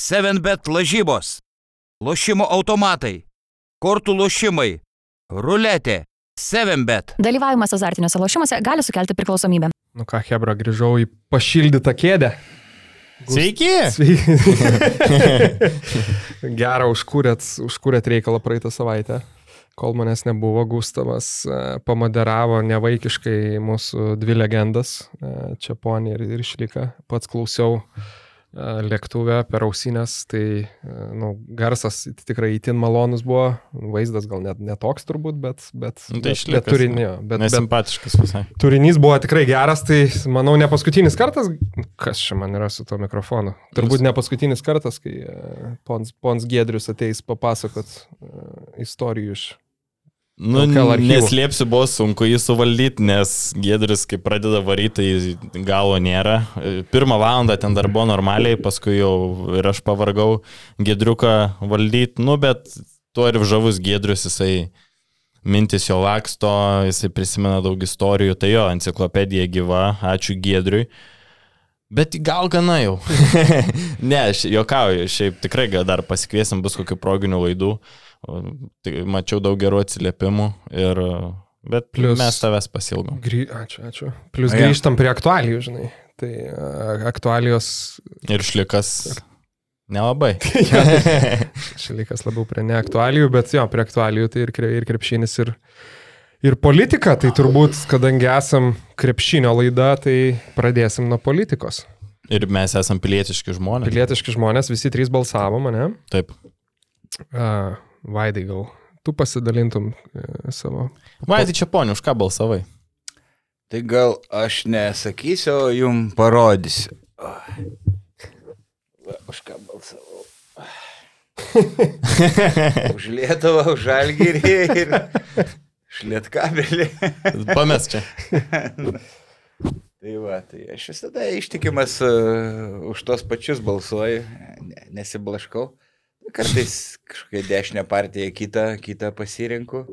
7bet lažybos, lošimo automatai, kortų lošimai, ruletė, 7bet. Dalyvavimas azartiniuose lošimuose gali sukelti priklausomybę. Nu ką, Hebra, grįžau į pašildytą kėdę. Sveiki! Sveiki. Gerą užkūrėt, užkūrėt reikalą praeitą savaitę. Kol manęs nebuvo, Gustavas e, pamoderavo nevaikiškai mūsų dvi legendas, e, Čiaponį ir, ir Šliką. Pats klausiau lėktuvę per ausinės, tai nu, garsas tikrai įtin malonus buvo, vaizdas gal net netoks turbūt, bet, bet, nu, tai bet, bet, turinio, bet, nesimpatiškas visai. Turinys buvo tikrai geras, tai manau ne paskutinis kartas, kas čia man yra su tuo mikrofonu. Turbūt ne paskutinis kartas, kai Pons, Pons Gedrius ateis papasakot istorijų iš Nu, neslėpsiu, buvo sunku jį suvaldyti, nes Gedris, kai pradeda varyti, galo nėra. Pirmą valandą ten dar buvo normaliai, paskui jau ir aš pavargau Gedriuką valdyti, nu, bet tuo ir žavus Gedrius, jisai mintis jo laksto, jisai prisimena daug istorijų, tai jo, enciklopedija gyva, ačiū Gedriui. Bet gal gana jau. ne, aš juokauju, šiaip tikrai dar pasikviesim bus kokių proginių laidų. Tai mačiau daug gerų atsiliepimų, ir, bet Plius, mes tavęs pasilgom. Grį, ačiū, ačiū. Plius grįžtam prie aktualijų, žinai. Tai aktualijos. Ir šlikas. Nelabai. šlikas labiau prie neaktualijų, bet jo, prie aktualijų tai ir, ir krepšinis, ir, ir politika. Tai turbūt, kadangi esam krepšinio laida, tai pradėsim nuo politikos. Ir mes esam pilietiški žmonės. Pilietiški žmonės, visi trys balsavo mane. Taip. Uh, Vaidai, gal tu pasidalintum e, savo. Vaidai čia poniu, už ką balsavai? Tai gal aš nesakysiu, o jum parodysiu. Va, už ką balsavau. už Lietuvą, už Žalgirį ir už Lietkabelį. Pames čia. tai va, tai aš visada ištikimas uh, už tos pačius balsuoju, nesiblaškau. Kartais kažkokią dešinę partiją kitą, kitą pasirinku.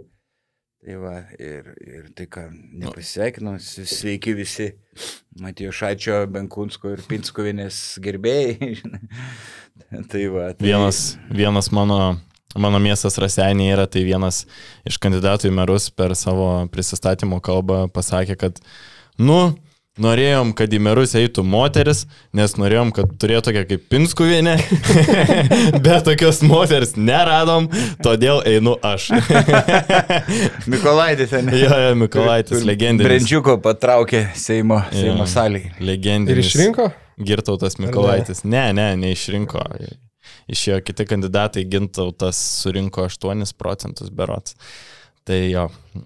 Tai va, ir, ir tai ką, nepasveikinu, sveiki visi Matijo Šačio, Benkunsko ir Pinskovinės gerbėjai. tai va. Tai... Vienas, vienas mano, mano miestas Rasenė yra, tai vienas iš kandidatų į merus per savo prisistatymo kalbą pasakė, kad, nu, Norėjom, kad į merus eitų moteris, nes norėjom, kad turėtų tokia kaip Pinskuvienė, bet tokios moteris neradom, todėl einu aš. Mikolaitis, ne? Jo, jo, Mikolaitis, legendinis. Brendžiuko patraukė Seimo, Seimo salį. Legendinis. Ir išrinko? Girtautas Mikolaitis. Ne, ne, neišrinko. Išėjo kiti kandidatai, Gintautas surinko 8 procentus berots. Tai jo.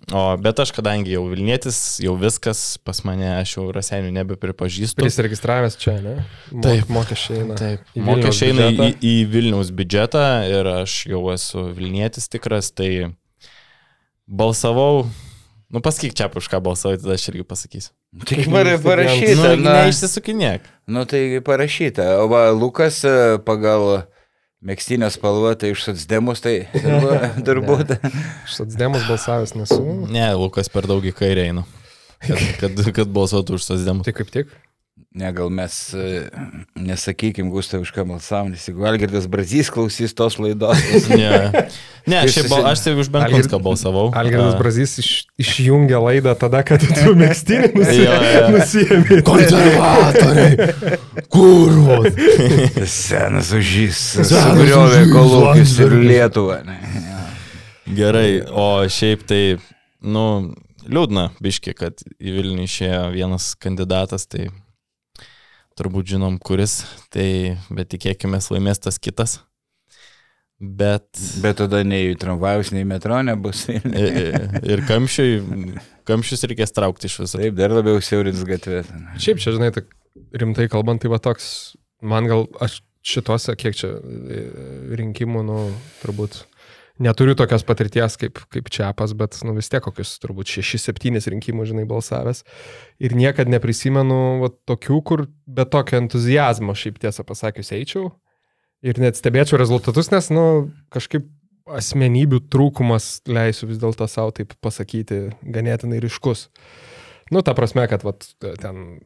O, bet aš kadangi jau Vilnietis, jau viskas pas mane, aš jau Rasenių nebepripažįstu. Prisiregistravęs čia, ne? Mo, taip. Mokesčiai eina. Taip. Mokesčiai eina į, į Vilniaus biudžetą ir aš jau esu Vilnietis tikras, tai balsavau. Nu, pasakyk čia, už ką balsavai, tada aš irgi pasakysiu. Tik parašyta. Nu, neišsisukinėk. Nu, tai parašyta. O va, Lukas e, pagal Mėgstinė spalva, tai iš Satsdemus, tai turbūt. iš Satsdemus balsavęs nesu. Ne, Lukas per daug į kairę eina. Kad, kad, kad balsuotų už Satsdemus. Tai kaip tik? Ne, gal mes e, nesakykim, Gustav, už ką balsavom, nes jeigu Algirdas Brazys klausys tos laidos. ne, ne šiaip bal, aš tai už Benkunską balsavau. Algirdas Brazys iš, išjungė laidą tada, kad tu mėgstinį nusijėmė. Konservatoriai! Kurvos! Senas užžys. Sugriovė kolūkius ir Lietuvą. Gerai, o šiaip tai, nu, liūdna, biški, kad į Vilnių išėjo vienas kandidatas, tai turbūt žinom, kuris, tai bet tikėkime laimės tas kitas. Bet... Bet tada nei tramvajus, nei metro nebus. ir, ir kamščiui, kamščius reikės traukti iš viso. Taip, dar labiau siaurins gatvę. Šiaip čia, žinai, tai rimtai kalbant, tai va toks, man gal, aš šituose, kiek čia rinkimų, nu, turbūt neturiu tokios patirties kaip, kaip Čiapas, bet nu, vis tiek kokius turbūt 6-7 rinkimų, žinai, balsavęs. Ir niekada neprisimenu va, tokių, kur be tokio entuzijazmo, šiaip tiesą pasakius, eičiau. Ir net stebėčiau rezultatus, nes, nu, kažkaip asmenybių trūkumas leisiu vis dėlto savo taip pasakyti ganėtinai ryškus. Nu, ta prasme, kad vat, ten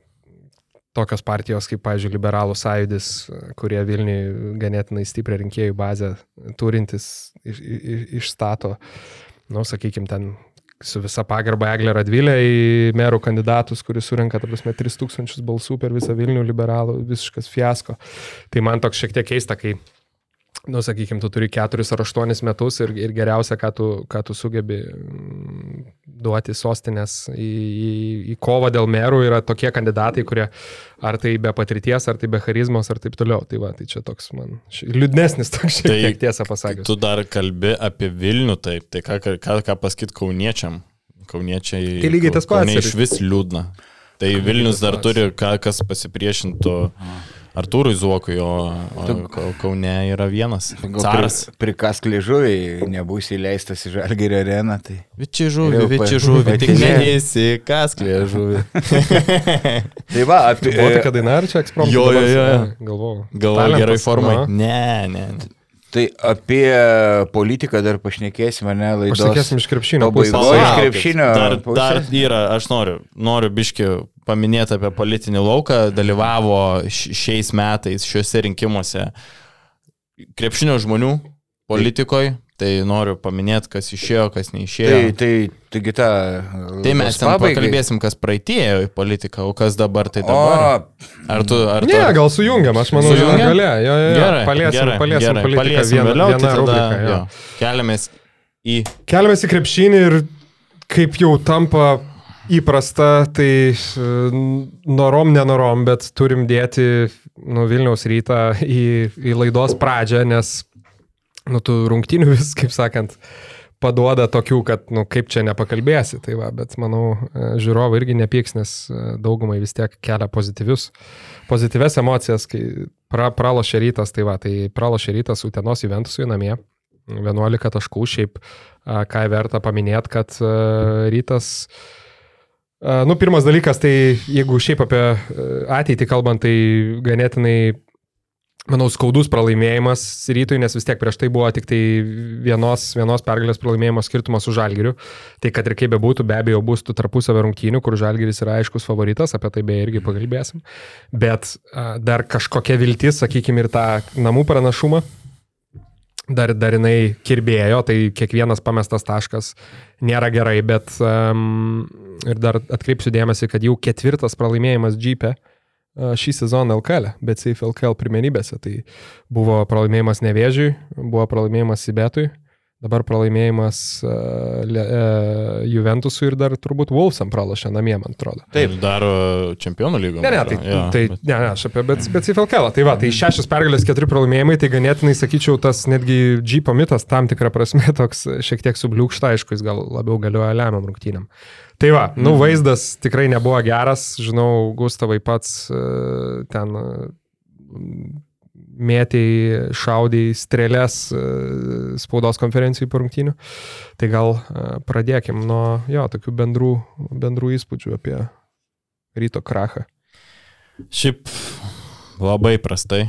tokios partijos kaip, pavyzdžiui, liberalų sąjūdis, kurie Vilniui ganėtinai stiprią rinkėjų bazę turintis iš, iš, išstato, nu, sakykime, ten su visa pagarba Eglė Radvilė į merų kandidatus, kuris surinka, ta prasme, 3000 balsų per visą Vilnių liberalų, visiškas fiasko. Tai man toks šiek tiek keista, kai nu, sakykime, tu turi keturis ar aštuonis metus ir, ir geriausia, ką tu, ką tu sugebi mm, duoti sostinės į, į, į kovą dėl merų yra tokie kandidatai, kurie ar tai be patirties, ar tai be charizmos, ar taip toliau. Tai va, tai čia toks man liūdnesnis toks šiek tiek tai, tiesą pasakius. Tu dar kalbi apie Vilnių, taip, tai ką, ką, ką pasakyti kauniečiam? Kauniečiai. Tai lygiai tas pats. Iš vis liūdna. Tai Vilnius dar turi, ką, kas pasipriešintų. Aha Artūrui Zuokui, o, o Kaune yra vienas. Caras. Pri, prikask liežuviai, nebus įleistas į Žalgėrio areną. Tai... Viči žuvį, viči žuvį, tik mėnesį, kask liežuvį. tai va, apie... Buvo tokia daina, ar čia ekspromptas? Jo, jo, jo. Galvojau. Galvojau gerai formai. Ne, ne. Tai apie politiką dar pašnekėsime, ne, laidos. Pašnekėsim iš krepšinio. Pabaigos iš krepšinio. Dar, dar yra, aš noriu, noriu biški paminėti apie politinį lauką, dalyvavo šiais metais šiuose rinkimuose krepšinio žmonių politikoje, Tai noriu paminėti, kas išėjo, kas neišėjo. Tai, tai, taigi ta. Tai mes ten pakalbėsim, kas praeitėjo į politiką, o kas dabar tai dabar. O, ar tu, ar tu... Ne, gal sujungiam, aš manau, sujungiam. Galė, jo, jo, jo. Gerai, paliesim, gerai, paliesim, gerai, politiką paliesim vien, vėliau, tai tada, rubrika, jo. Jo. Keliamės į... Keliamės į krepšinį ir kaip jau tampa įprasta, tai norom, nenorom, bet turim dėti nu, Vilniaus rytą į, į laidos pradžią, nes nu, tų rungtinių vis, kaip sakant, paduoda tokių, kad, nu, kaip čia nepakalbėsi. Tai va, bet manau, e, žiūrovai irgi nepyks, nes e, daugumai vis tiek kelia pozityvius, pozityves emocijas, kai pra, pralošė rytas, tai va, tai pralošė rytas Utenos Juventusui namie. 11 taškų, šiaip ką verta paminėti, kad e, rytas Nu, pirmas dalykas, tai jeigu šiaip apie ateitį kalbant, tai ganėtinai manau, skaudus pralaimėjimas rytui, nes vis tiek prieš tai buvo tik tai vienos, vienos pergalės pralaimėjimo skirtumas su Žalgiriu. Tai kad ir kaip bebūtų, be abejo, bus tų tarpusavio rungtynių, kur Žalgiris yra aiškus favoritas, apie tai beje irgi pakalbėsim. Bet dar kažkokia viltis, sakykime, ir tą namų pranašumą. Dar, dar jinai kirbėjo, tai kiekvienas pamestas taškas nėra gerai, bet um, ir dar atkreipsiu dėmesį, kad jau ketvirtas pralaimėjimas Džype uh, šį sezoną LKL, bet Safe LKL pirmenybėse. Tai buvo pralaimėjimas Nevėžiui, buvo pralaimėjimas Sibetui, dabar pralaimėjimas uh, uh, Juventusui ir dar turbūt Wolfsam pralašė namie, man atrodo. Taip, daro čempionų lygą. Ne, ne, tai, ja, tai bet... ne, ne, aš apie, bet, bet. Tai va, tai šešios pergalės, keturi pralaimėjimai, tai ganėtinai, sakyčiau, tas netgi G pamitas tam tikrą prasme toks šiek tiek subliūkšta, aišku, jis gal labiau galioja lemiam rungtynėm. Tai va, nu mhm. vaizdas tikrai nebuvo geras, žinau, Gustavai pats e, ten mėtėjai, šaudėjai strėlės e, spaudos konferencijų po rungtynių. Tai gal pradėkim nuo jo, tokių bendrų, bendrų įspūdžių apie ryto krachą. Šiaip labai prastai,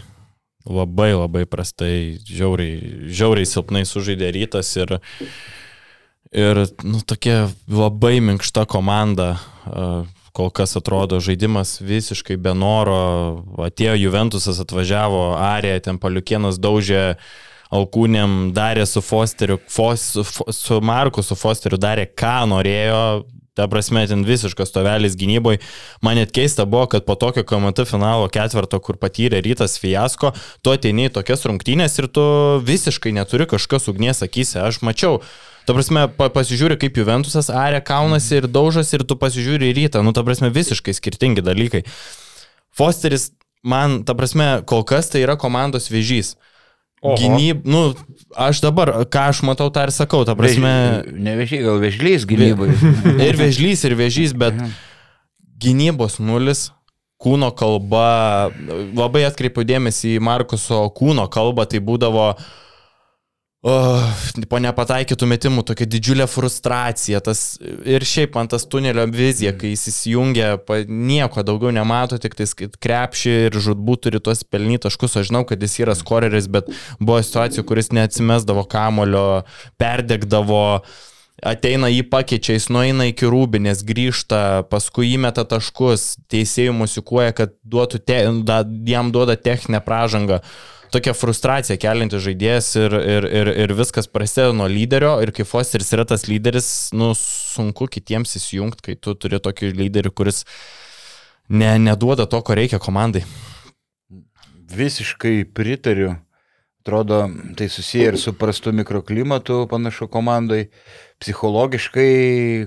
labai labai prastai, žiauriai, žiauriai silpnai sužaidė rytas ir uh, Ir nu, tokia labai minkšta komanda, kol kas atrodo žaidimas visiškai be noro. Atėjo Juventusas, atvažiavo, Arija, ten paliukienas daužė Alkūnėm, darė su Fosteriu, Fos, su Marku, su Fosteriu darė ką norėjo, Ta prasme, ten visiškas tovelis gynyboje. Man net keista buvo, kad po tokio KMT finalo ketverto, kur patyrė rytas fiasko, tu ateini į tokias rungtynės ir tu visiškai neturi kažkas ugnies akise. Aš mačiau, Ta prasme, pa, pasižiūri, kaip Juventusas arė kaunasi ir daužas ir tu pasižiūri į rytą. Nu, ta prasme, visiškai skirtingi dalykai. Fosteris, man, ta prasme, kol kas tai yra komandos vėžys. Gynyb, nu, aš dabar, ką aš matau, tą ir sakau, ta prasme. Vež, ne vežys, gal vežlys gynybai. ir vežlys, ir vežys, bet gynybos nulis, kūno kalba, labai atkreipiu dėmesį į Markuso kūno kalbą, tai būdavo uh, Oh, po nepataikytų metimų tokia didžiulė frustracija. Tas, ir šiaip man tas tunelio vizija, kai jis įsijungia, nieko daugiau nemato, tik tai krepšį ir žudbūt turi tuos pelnyt taškus. Aš žinau, kad jis yra skoreris, bet buvo situacijų, kuris neatsimesdavo kamulio, perdegdavo. ateina jį pakeičia, jis nueina iki rūbinės, grįžta, paskui įmeta taškus, teisėjų musikuoja, kad duotų te, da, jam duoda techninę pražangą. Tokia frustracija keliantis žaidėjas ir, ir, ir, ir viskas prasideda nuo lyderio ir kai Fosteris yra tas lyderis, nu, sunku kitiems įsijungti, kai tu turi tokį lyderį, kuris ne, neduoda to, ko reikia komandai. Visiškai pritariu. Atrodo, tai susiję ir su prastu mikroklimatu panašu komandai. Psichologiškai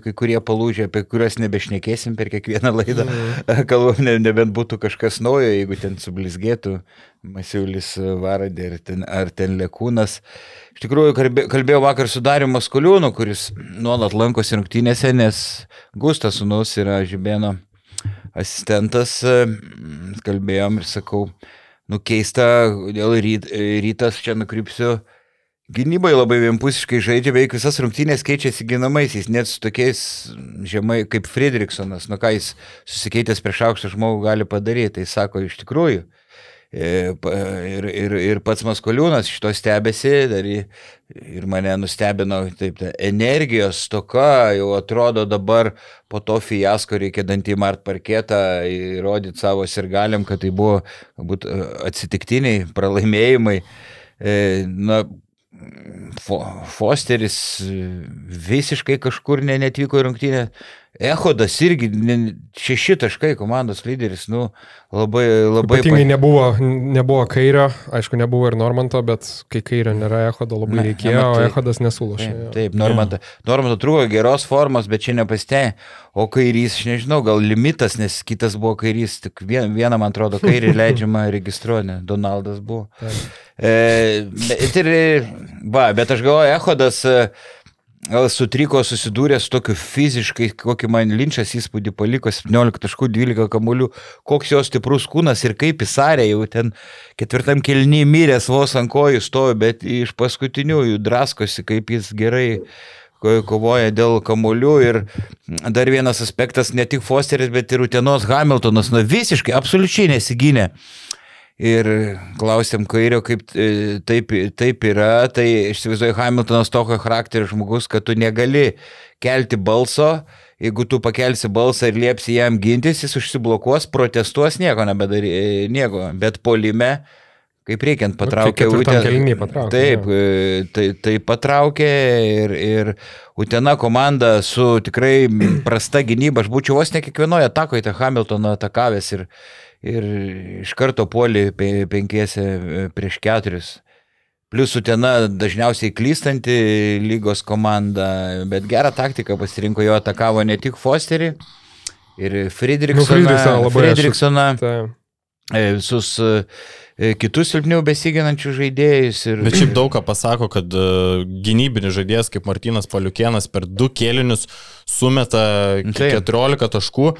kai kurie palūžė, apie kuriuos nebešnekėsim per kiekvieną laidą. Mm. Kalbam, ne, nebent būtų kažkas naujo, jeigu ten sublizgėtų Masiulis Varadė ar ten, ar ten Lekūnas. Iš tikrųjų, kalbėjau vakar su Dariu Maskuliūnu, kuris nuolat lankosi rungtynėse, nes Gustas Sunus yra Žibėno asistentas. Kalbėjom ir sakau, nu keista, dėl ryt, rytas čia nukrypsiu. Gynybai labai vienpusiškai žaidžia, beveik visas rungtynės keičiasi ginamaisiais, net su tokiais žemai kaip Friedrichsonas, nu ką jis susikeitęs prieš aukštą žmogų gali padaryti, tai sako iš tikrųjų. E, ir, ir, ir pats Maskoliūnas iš to stebėsi ir, ir mane nustebino taip, ta energijos toka, jau atrodo dabar po to fiasko reikia dantį mart parketą įrodyti savo sirgaliam, kad tai buvo galbūt e, atsitiktiniai pralaimėjimai. E, na, Fosteris visiškai kažkur ne, netvyko į rungtynę, Ehodas irgi šeši taškai komandos lyderis, nu, labai, labai. Ypatingai pa... nebuvo, nebuvo kairio, aišku, nebuvo ir Normanto, bet kai kairio nėra Ehodo labai ne, reikėjo, ne, tai, o Ehodas nesulošė. Taip, taip Normanto, Normanto trūko geros formos, bet čia nepastė, o kairys, aš nežinau, gal limitas, nes kitas buvo kairys, tik vien, vieną, man atrodo, kairį leidžiama registruoti, Donaldas buvo. Taip. E, bet, ir, va, bet aš galvoju, Ehodas. E, sutriko susidūrė su tokiu fiziškai, kokį man linčas įspūdį paliko, 17 taškų, 12 kamuolių, koks jo stiprus kūnas ir kaip jis arė, jau ten ketvirtam kelny miręs vos ant kojų stovi, bet iš paskutiniųjų draskosi, kaip jis gerai kovoja dėl kamuolių. Ir dar vienas aspektas, ne tik Fosteris, bet ir Utenos Hamiltonas, nu visiškai, absoliučiai nesigynė ir klausėm Kairio, kaip e, taip, taip yra, tai išsivaizduoju Hamiltonas tokio charakterio žmogus, kad tu negali kelti balso, jeigu tu pakelsi balsą ir liepsi jam gintis, jis užsiblokuos, protestuos, nieko nebedarys, e, nieko, bet polime kaip reikiant nu, patraukė Utena. Taip, ja. tai, tai patraukė ir, ir Utena komanda su tikrai prasta gynyba, aš būčiau vos ne kiekvienoje atakoje tą Hamiltoną atakavęs ir, ir iš karto puolį penkiese e, prieš keturis. Plius Utena dažniausiai klystanti lygos komanda, bet gerą taktiką pasirinko, jo atakavo ne tik Fosterį ir Friedrichsoną, nu, Friedrichsoną e, visus e, kitus silpniau besiginančių žaidėjus. Ir... Bet šiaip daug ką pasako, kad gynybinis žaidėjas kaip Martinas Paliukienas per du kėlinius sumeta 14 taškų.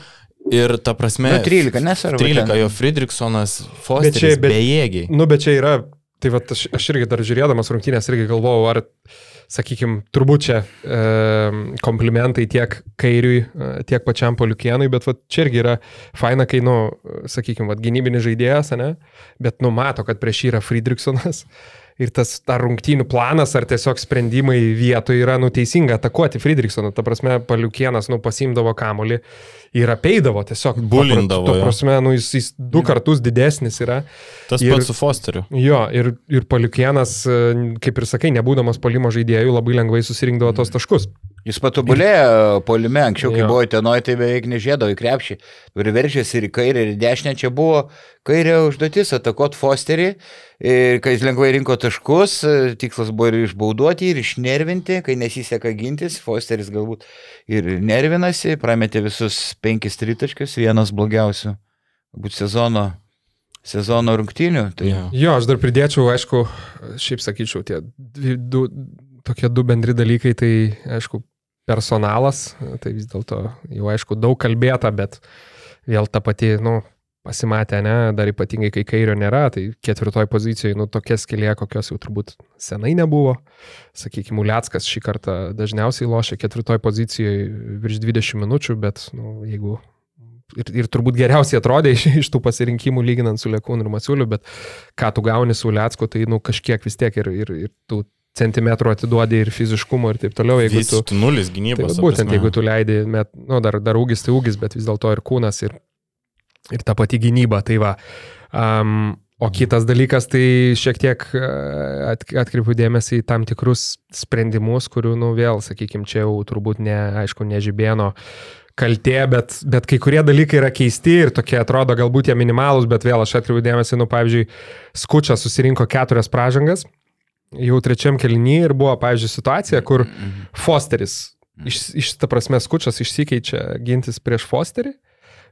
Ir ta prasme. Nu, 13, nesvarbu. 13, jo Friedrichsonas, Fosteris, bet čia, bet, bejėgiai. Nu, bet čia yra, tai va, aš, aš irgi dar žiūrėdamas rungtynės irgi galvojau, ar, sakykime, turbūt čia e, komplimentai tiek kairiui, e, tiek pačiam poliukienui, bet va, čia irgi yra faina, kai, nu, sakykime, gynybinis žaidėjas, ne, bet numato, kad prieš jį yra Friedrichsonas ir tas ar rungtynių planas, ar tiesiog sprendimai vietoje yra nuteisinga atakuoti Friedrichsoną. Ta prasme, paliukienas, nu, pasimdavo kamolį ir apeidavo tiesiog. Bulindavo. Ta prasme, nu, jis, jis du kartus didesnis yra. Tas ir, pats su Fosteriu. Jo, ir, ir paliukienas, kaip ir sakai, nebūdamas polimo žaidėjų, labai lengvai susirinkdavo tos taškus. Jis patobulėjo polime, anksčiau, kai jo. buvo tenoje, tai beveik nežėdavo į krepšį. Ir veržėsi ir į kairę, ir į dešinę. Čia buvo kairė užduotis atakoti Fosterį, kai jis lengvai rinko taškus. Tikslas buvo ir išbauduoti, ir išnervinti, kai nesiseka gintis. Fosteris galbūt ir nervinasi, prametė visus penkis tritaškius, vienas blogiausių, galbūt sezono sezono rungtynių. Tai... Jo, aš dar pridėčiau, aišku, šiaip sakyčiau, tie du, tokie du bendri dalykai, tai aišku, personalas, tai vis dėlto jau aišku daug kalbėta, bet vėl ta pati, nu, pasimatė, ne, dar ypatingai kai kairio nėra, tai ketvirtoj pozicijoje, nu, tokia skilė, kokios jau turbūt senai nebuvo. Sakykime, Uliackas šį kartą dažniausiai lošia ketvirtoj pozicijoje virš 20 minučių, bet, nu, jeigu ir, ir turbūt geriausiai atrodė iš, iš tų pasirinkimų lyginant su Lekūnu ir Masiuliu, bet ką tu gauni su Uliacku, tai, nu, kažkiek vis tiek ir, ir, ir tų centimetrų atiduodi ir fiziškumo ir taip toliau. Jeigu Vis, tu nulis Tai gynybos. vat būtent, jeigu tu leidi, met, nu, dar, dar ūgis tai ūgis, bet vis dėlto ir kūnas, ir, ir ta pati gynyba. Tai va. Um, o kitas dalykas, tai šiek tiek e, at, atkreipiu dėmesį į tam tikrus sprendimus, kurių, nu, vėl, sakykime, čia jau turbūt ne, aišku, nežibėno kaltė, bet, bet kai kurie dalykai yra keisti ir tokie atrodo galbūt jie minimalūs, bet vėl aš atkreipiu dėmesį, nu, pavyzdžiui, Skučas susirinko keturias pražangas, jau trečiam kelnyje ir buvo, pavyzdžiui, situacija, kur Fosteris, iš, iš ta prasme, Skučas išsikeičia gintis prieš Fosterį.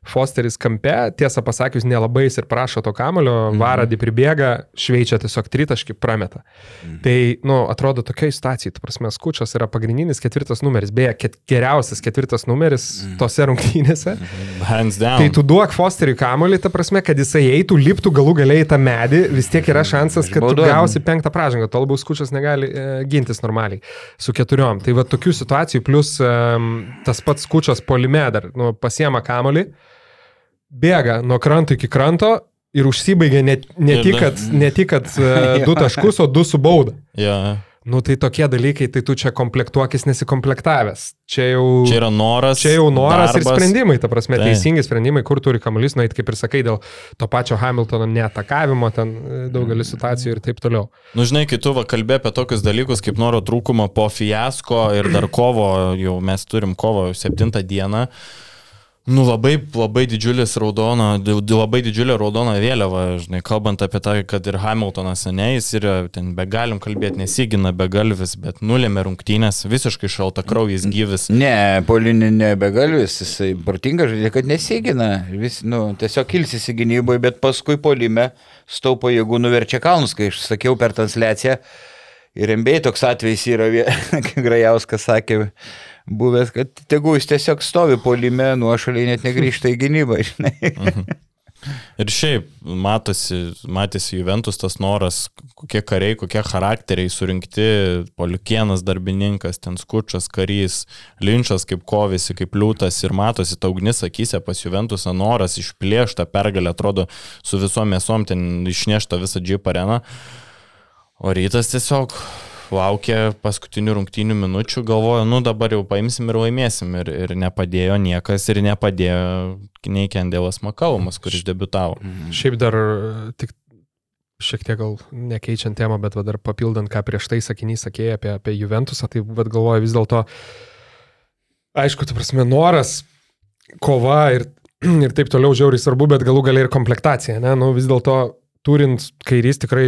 Fosteris kampe, tiesą pasakius, nelabai jis ir prašo to kamulio, Mhm. varadį pribėga, šveičia tiesiog tritaškį, prameta. Mhm. Tai, nu, atrodo tokia situacija, tu prasme, Skučas yra pagrindinis ketvirtas numeris, beje, ket, geriausias ketvirtas numeris Mhm. tose rungtynėse. Hands down. Tai tu duok Fosteriui kamulį, ta prasme, kad jisai eitų, liptų galų galiai į tą medį, vis tiek yra šansas, kad tu gausi penktą pražangą, tol bus Skučas negali e, gintis normaliai su keturiom. Tai va tokių situacijų, plus e, tas pats Skučas polime dar, nu, pasiema kamulį, bėga nuo kranto iki kranto ir užsibaigia ne, ne, tik, kad, ne tik, kad e, du taškus, o du su bauda. Ja. Nu tai tokie dalykai, tai tu čia komplektuokis nesikomplektavęs. Čia jau... Čia yra noras. Čia jau noras darbas. ir sprendimai, ta prasme, Taip. teisingi sprendimai, kur turi kamuolys nueiti, kaip ir sakai, dėl to pačio Hamiltono neatakavimo, ten e, daugelis situacijų ir taip toliau. Nu, žinai, kai tu kalbė apie tokius dalykus kaip noro trūkumo po fiasko ir dar kovo, jau mes turim kovo 7 dieną. Nu, labai, labai didžiulis raudona, labai didžiulė raudona vėliava, žinai, kalbant apie tai, kad ir Hamiltonas seniai, jis yra, ten be galim kalbėti, nesigina be galvis, bet nulėmė rungtynės, visiškai šalta kraujas gyvis. Ne, polinė nebegalvis, jisai protingas žaidė, kad nesigina. Vis, nu, tiesiog kilsis į gynyboje, bet paskui polime staupo jėgų nuverčia kalnus, kai aš sakiau per transliaciją. Ir MBA toks atvejis yra, vie- kai Grajauskas sakė, buvęs, kad tegu jis tiesiog stovi polime, nuošaliai net negrįžta į gynybą. Žinai. Ir šiaip matosi, matėsi Juventus tas noras, kokie kariai, kokie charakteriai surinkti, Poliukienas darbininkas, ten skučas karys, Linčas kaip kovėsi, kaip liūtas ir matosi ta ugnis akise pas Juventusą noras išplėšta pergalė, atrodo, su visom mėsom ten išnešta visą džip areną. O rytas tiesiog laukia paskutinių rungtynių minučių, galvoja, nu dabar jau paimsim ir laimėsim. Ir, ir nepadėjo niekas ir nepadėjo nei Kendėlas Makalumas, kuris debitavo. Šiaip dar e, tik šiek tiek gal nekeičiant temą, bet va dar papildant, ką prieš tai sakinys sakėjai apie, apie Juventusą, tai vad galvoju vis dėlto, aišku, tu prasme, noras, kova ir, ir taip toliau žiauriai svarbu, bet galų galia ir komplektacija, ne, nu vis dėlto turint kairys tikrai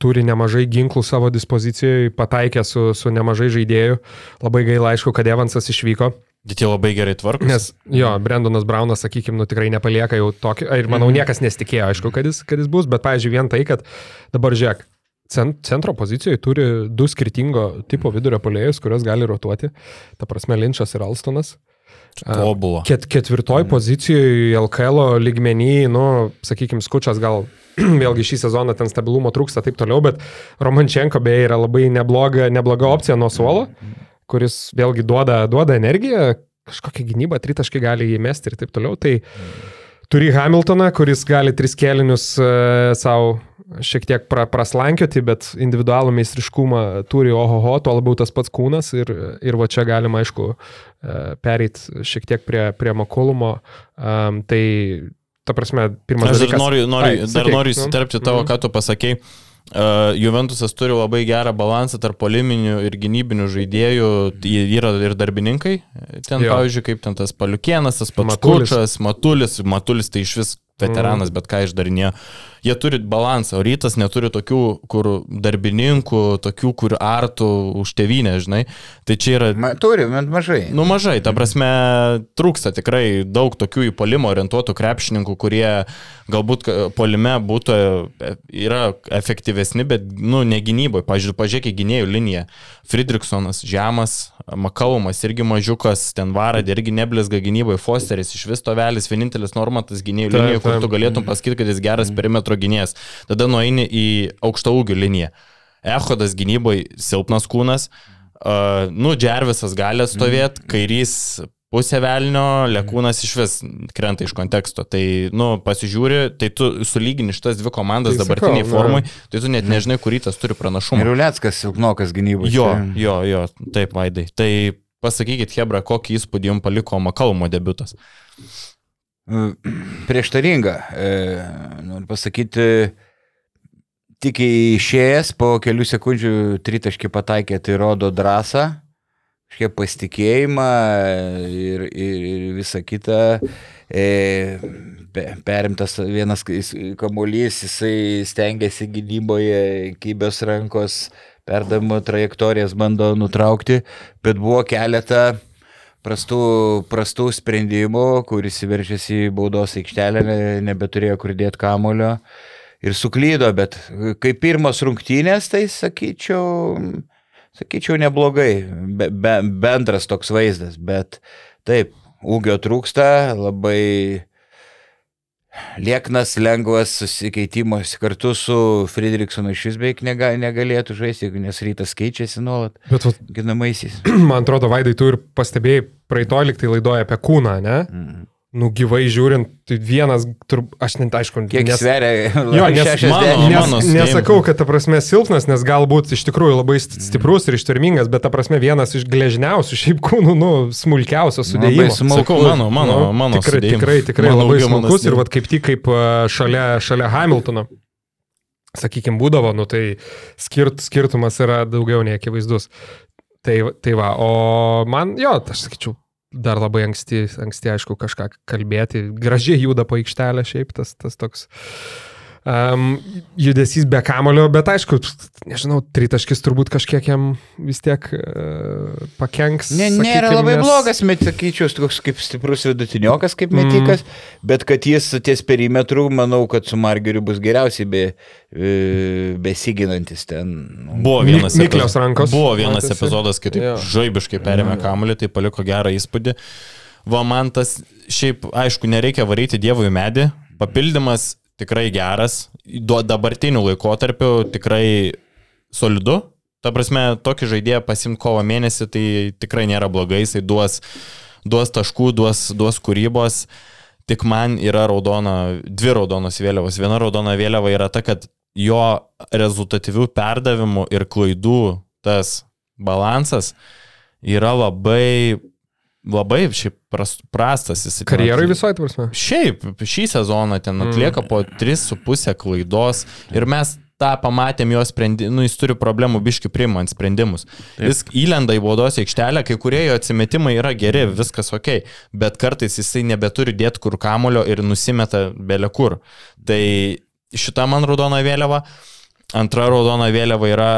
turi nemažai ginklų savo dispozicijoje, pataikė su, su nemažai žaidėjų. Labai gaila, aišku, kad Evansas išvyko, Bet jie labai gerai tvarkosi. nes jo, Brendonas Braunas, sakykime, nu, tikrai nepalieka jau tokio, ir manau, niekas nesitikėjo, aišku, kad jis, kad jis bus, bet, pavyzdžiui, vien tai, kad dabar žiūrėk, cen- centro pozicijoje turi du skirtingo tipo vidurio polėjus, kurios gali rotuoti, ta prasme, Linčas ir Alstonas. Tobulo. Ket, ketvirtoj pozicijoje LKL lygmenį, nu, sakykime, skučas gal vėlgi šį sezoną ten stabilumo trūksta taip toliau, bet Romančenko beje yra labai nebloga, nebloga opcija nuo suolo, kuris vėlgi duoda, duoda energiją, kažkokią gynybą, tritaškį gali įmesti ir taip toliau. Tai turi Hamiltoną, kuris gali tris kelinius uh, savo šiek tiek pra, praslankioti, bet individualų meistriškumą turi ohoho, tuo labiau tas pats kūnas ir, ir va čia galima, aišku, pereiti šiek tiek prie, prie Makulumo. Um, tai, ta prasme, pirmas Aš dar dalykas- noriu, noriu, Ai, dar noriu įsiterpti tavo, Mhm. ką tu pasakėjai. Uh, Juventusas turi labai gerą balansą tarp poliminių ir gynybinių žaidėjų. Jie yra ir darbininkai. Ten, Jo. pavyzdžiui, kaip ten tas Paliukienas, tas pats Matulis. Kučas, Matulis. Matulis tai iš vis veteranas, Mhm. bet ką išdarinėjo. Jie turi balansą, o rytas neturi tokių, kur darbininkų, tokių, kur artų už tevinę, žinai. Tai čia yra Ma, turi, bet mažai. Nu mažai, ta prasme, trūksta tikrai daug tokių į polimą orientuotų krepšininkų, kurie galbūt polime būtų, e, yra efektyvesni, bet, nu, ne gynyboje. Pavyzdžiui, pažiūrėk į gynėjų liniją. Friedrichsonas žemas, Makaumas irgi mažiukas, ten varadė irgi neblizga gynyboje, Fosteris iš vis tovelis, vienintelis normatas gynėjų linijoje, kur tu galėtum pasakyti, kad jis geras perimetro gynėjas. Tada nueini į aukštą ūgių liniją. Echodas gynyboje silpnas kūnas. Uh, nu, Džervisas gali atstovėti, kairys pusė velnio, Lekūnas iš vis krenta iš konteksto. Tai, nu, pasižiūri, tai tu sulygini šitas dvi komandas Tai dabartiniai sakau, formai, tai tu net nežinai, kurį tas turi pranašumą. Ir Uleckas silpnokas gynybos. Jo, tai- jo, jo, taip, Vaidai. Tai pasakykit, Hebra, kokį įspūdį jums paliko Makalmo debutas. Prieštaringa. E, noriu pasakyti, tik išėjęs po kelių sekundžių tritaškį pataikė, tai rodo drąsą, kažkiek pasitikėjimą ir, ir, ir visa kita. E, pe- perimtas vienas kamuolys, jisai stengiasi gynyboje, kybės rankos, perdamo trajektorijas bando nutraukti, bet buvo keletą prastų, prastų sprendimų, kuris įveržėsi į baudos aikštelę, ne- nebeturėjo kur dėti kamulio ir suklydo, bet kaip pirmos rungtynės, tai sakyčiau, sakyčiau neblogai, be, be, bendras toks vaizdas, bet taip, ūgio trūksta, labai lieknas, lengvas susikeitimas kartu su Friedrichsonu iš vis beveik nega, negalėtų žaisti, nes rytas keičiasi nuolat Bet vat, ginamaisiais. man atrodo, Vaidai, tu ir pastebėjai praeitoj liktai laidoje apie kūną, ne? Mm. Nu, gyvai žiūrint, tai vienas, tur, aš net aišku, Kiek nes, sveria? Jo, nes 60. mano- nes, mano nesakau, kad ta prasme silpnas, nes galbūt iš tikrųjų labai st- stiprus ir ištvermingas, bet ta prasme vienas iš gležniausių šiaip kūnų, nu, smulkiausio sudėjimo. Sakau, mano, mano, Nu, mano. tikrai, sudėjimas. tikrai, tikrai Mano labai smulkus ir vat kaip tik kaip šalia, šalia Hamiltono, sakykime, būdavo, nu tai skirt, skirtumas yra daugiau nei akivaizdus. Tai, tai va, o man, jo, aš sakyčiau, dar labai anksti, anksti aišku, kažką kalbėti. Gražiai juda po aikštelę šiaip tas, tas toks um, judesys be kamulio, bet aišku, nežinau, tritaškis turbūt kažkiek jam vis tiek uh, pakenks. Ne, nėra sakykim, labai nes- blogas, bet sakyčiau, toks kaip stiprus vidutiniokas, kaip Mm. metikas, bet kad jis ties perimetru, manau, kad su Margeriu bus geriausiai be, e, besiginantis ten. nu. Buvo Mi- vienas, miklios rankos. buvo vienas Matėsi. epizodas, kai taip žaibiškai perėmė kamuolį, tai paliko gerą įspūdį. Va man tas, šiaip, aišku, nereikia varyti dievų į medį, papildymas tikrai geras, dabartiniu laikotarpiu tikrai solidu. Ta prasme, tokį žaidėją pasimti kovo mėnesį, tai tikrai nėra blogai, jisai duos, duos taškų, duos, duos kūrybos. Tik man yra raudona, dvi raudonos vėliavos. Viena raudona vėliava yra ta, kad jo rezultatyvių perdavimų ir klaidų tas balansas yra labai, labai šiaip pras- prastas. Jis Karjerai tu prasme. Šiaip šį sezoną ten atlieka po 3,5 klaidos ir mes tą pamatėm jo sprendimą, nu, jis turi problemų biški priimant sprendimus. Taip. Jis įlenda į baudos aikštelę, kai kurie jo atsimetimai yra geri, viskas ok, bet kartais jisai nebeturi dėti kur kamulio ir nusimeta belekur. Tai šita man raudona vėliava. Antra raudona vėliava yra,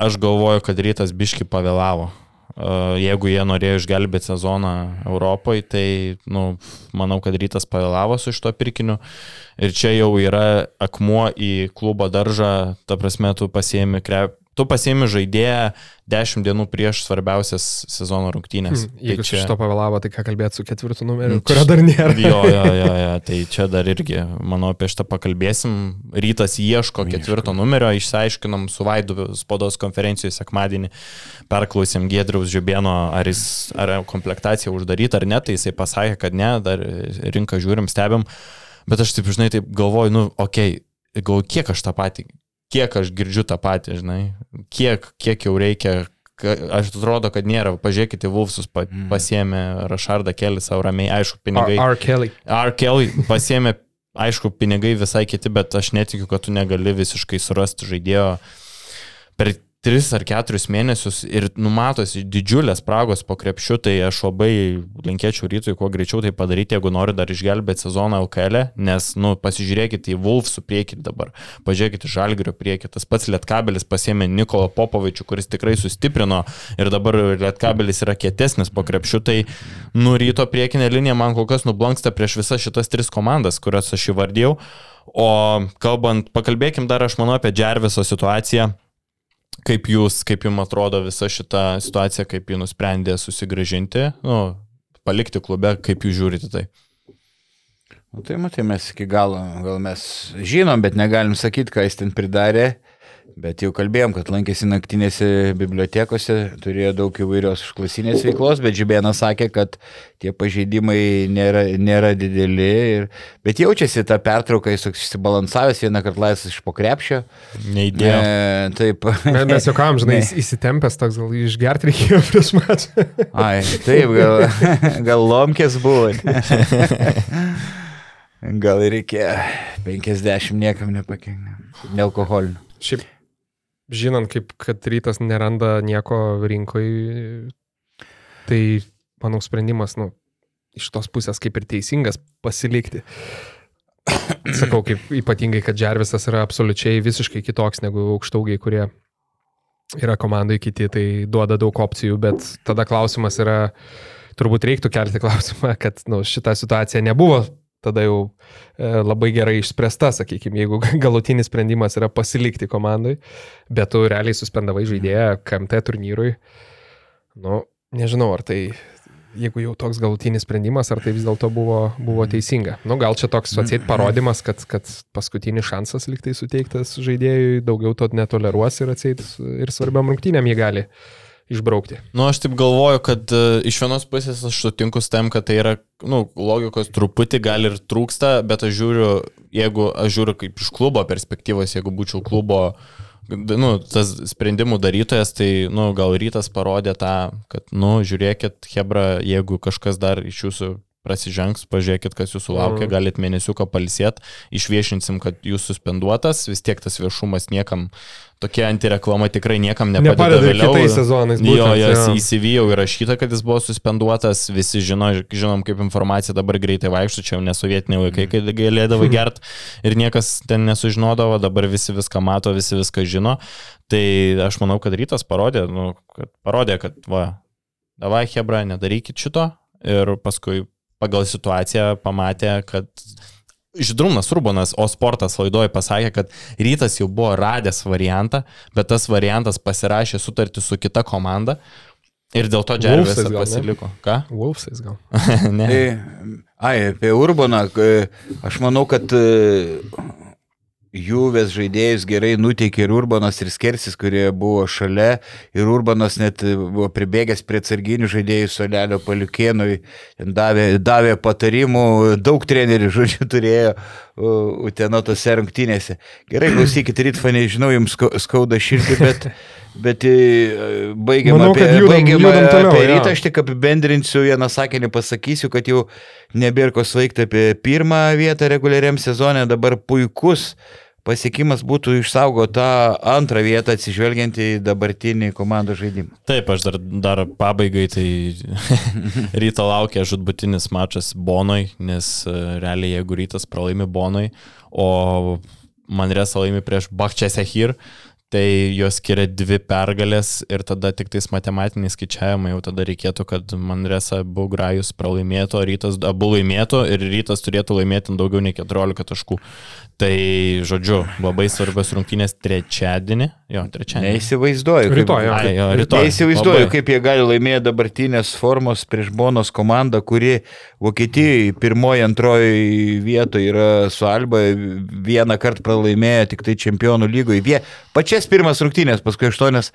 aš galvoju, kad rytas biški pavėlavo. Uh, Jeigu jie norėjo išgelbėti sezoną Europoje, tai, nu, manau, kad rytas pavėlavo su šito pirkiniu. Ir čia jau yra akmuo į klubo daržą, ta prasme, tu pasiemi, krep, tu pasiemi žaidėją 10 dienų prieš svarbiausias sezono rungtynės. Hmm, jeigu tai čia šito pavėlavo, tai ką kalbėti su ketvirtu numeriu, Mm, kurio dar nėra. Jo, jo, jo, jo, tai čia dar irgi, manau, apie šitą pakalbėsim. Rytas ieško ketvirto numerio, išsiaiškinom su Vaidu spaudos konferencijoje sekmadienį, perklausėm Gedriaus Žiubėno, ar, jis, ar komplektacija uždaryta ar ne, tai jisai pasakė, kad ne, dar rinką žiūrim, stebim, bet aš taip, žinai, taip galvoju, nu, okei, okay, galvoju, kiek aš tą patį, kiek aš girdžiu tą patį, žinai, kiek, kiek jau reikia aš atrodo, kad nėra. Pažiūrėkite, Vulfsus pa, pasiemė Rašardą Kelį savo ramiai, aišku, pinigai. R. Kelly. R. Kelly pasiemė, aišku, pinigai visai kiti, bet aš netikiu, kad tu negali visiškai surasti žaidėjo per 3 ar 4 mėnesius ir numatosi didžiulės spragos po krepšiu, tai aš labai linkėčiau rytui kuo greičiau tai padaryti, jeigu nori dar išgelbėti sezoną LKL, e, nes, nu, pasižiūrėkite į Wolfsų priekį dabar, pažiūrėkite į Žalgirio priekį, tas pats Lietkabelis pasiemė Nikola Popovičių, kuris tikrai sustiprino ir dabar Lietkabelis yra kietesnis po krepšiu, tai nuryto priekinė linija man kol kas nublanksta prieš visas šitas tris komandas, kurias aš įvardėjau. O kalbant, pakalbėkim dar, aš manau, apie Džerviso situaciją. Kaip jūs, kaip jums atrodo visa šita situacija, kaip jį nusprendė susigražinti, nu, palikti klube, kaip jūs žiūrite tai? Nu, tai matai, mes iki galo, gal mes žinom, bet negalim sakyti, ką jis ten pridarė. Bet jau kalbėjom, kad lankėsi naktinėse bibliotekose, turėjo daug įvairios užklasinės veiklos, bet Žibėnas sakė, kad tie pažeidimai nėra, nėra dideli. Ir, bet jaučiasi tą pertrauką, jis toks išsibalansavęs, vieną kartą laisvas iš pokrepšio. Neįdėjo. E, taip. Mes jau kam, žinai, įsitempęs toks, gal išgerti reikėjo prieš mačą. Ai, taip, gal, gal lomkės buvo. gal ir reikėjo 50 niekam nepakengti. Nealkoholinių. Šiaip žinant, kaip kad rytas neranda nieko rinkoje, tai manau sprendimas, nu, iš tos pusės kaip ir teisingas pasilikti. Sakau, kaip ypatingai, kad Džervisas yra absoliučiai visiškai kitoks negu aukštaugiai, kurie yra komandai kiti, tai duoda daug opcijų, bet tada klausimas yra, turbūt reiktų kelti klausimą, kad nu, šita situacija nebuvo tada jau e, labai gerai išspręsta, sakykime, jeigu galutinis sprendimas yra pasilikti komandai, bet tu realiai suspendavai žaidėją KMT turnyrui. Nu, nežinau, ar tai, jeigu jau toks galutinis sprendimas, ar tai vis dėlto buvo, buvo teisinga. Nu, gal čia toks atseit parodymas, kad, kad paskutinis šansas liktai suteiktas žaidėjui, daugiau to netoleruos ir atseit ir svarbiam rungtynėm jį gali išbraukti. Nu, aš taip galvoju, kad uh, iš vienos pusės aš sutinku su tam, kad tai yra, nu, logikos truputį gal ir trūksta, bet aš žiūriu, jeigu aš žiūriu kaip iš klubo perspektyvos, jeigu būčiau klubo, nu, tas sprendimų darytojas, tai, nu, gal rytas parodė tą, kad, nu, žiūrėkit, Hebra, jeigu kažkas dar iš jūsų prasižengs, pažiūrėkit, kas jūsų laukia, mm. galit mėnesiuką palsėt, išviešinsim, kad jūs suspenduotas, vis tiek tas viešumas niekam, tokia antireklama tikrai niekam nepadeda, vėliau. kitais sezonais. Jo, būtent, jos jo. įsivyjau įrašyta, kad jis buvo suspenduotas, visi žino, žinom, kaip informacija dabar greitai vaikštų, čia jau nesovietiniai laikai, kai galėdavo gert ir niekas ten nesužinodavo, dabar visi viską mato, visi viską žino. Tai aš manau, kad rytas parodė, nu, kad parodė, kad va, davai Hebra, nedarykit šito ir paskui pagal situaciją pamatė, kad Žydrūnas Urbanas, o sportas laidoje pasakė, kad rytas jau buvo radęs variantą, bet tas variantas pasirašė sutartį su kita komanda ir dėl to Džervisas gal, ne? pasiliko. Ką? Wolfsais gal. ne. Tai, ai, apie Urbaną, e, aš manau, kad e, Juves žaidėjus gerai nuteikė ir Urbanas, ir Skersis, kurie buvo šalia. Ir Urbanas net buvo pribėgęs prie atsarginių žaidėjų Solelio Paliukėnui, davė, davė patarimų, daug trenerių, žodžiu, turėjo Utenotose rungtynėse. Gerai, klausykit, Ritfanė, žinau, jums skau- skauda širdį, bet, bet e, baigiam Manau, apie, judam- baigiam judam toliau, apie rytą, aš tik apibendrinsiu vieną sakinį, pasakysiu, kad jau nebėra ko svaigti apie pirmą vietą reguliariam sezonė, dabar puikus pasiekimas būtų išsaugoti tą antrą vietą atsižvelgiant į dabartinį komandų žaidimą. Taip, aš dar, dar pabaigai, tai ryto laukia žudbutinis mačas Bonoj, nes e, realiai jeigu rytas pralaimi Bonoj, o Manresa laimi prieš Bakčiasehir, tai jos skiria dvi pergalės ir tada tik tais matematiniai skaičiavimai jau tada reikėtų, kad Manresa abu grajus pralaimėtų, rytas abu laimėtų ir rytas turėtų laimėti daugiau nei 14 taškų. Tai, žodžiu, labai svarbios rungtynės trečiadienį. Jo, trečiadienį. Neįsivaizduoju. kaip- Rytoj, jo. Ai, jo, rytoj. Neįsivaizduoju, Labai. kaip jie gali laimėti dabartinės formos prieš Bonos komandą, kuri Vokietijoje pirmoji, antroji vietoje yra su Alba, vieną kartą pralaimėjo tik tai čempionų lygoje. Vie, pačias pirmas rungtynės, paskui aštuonias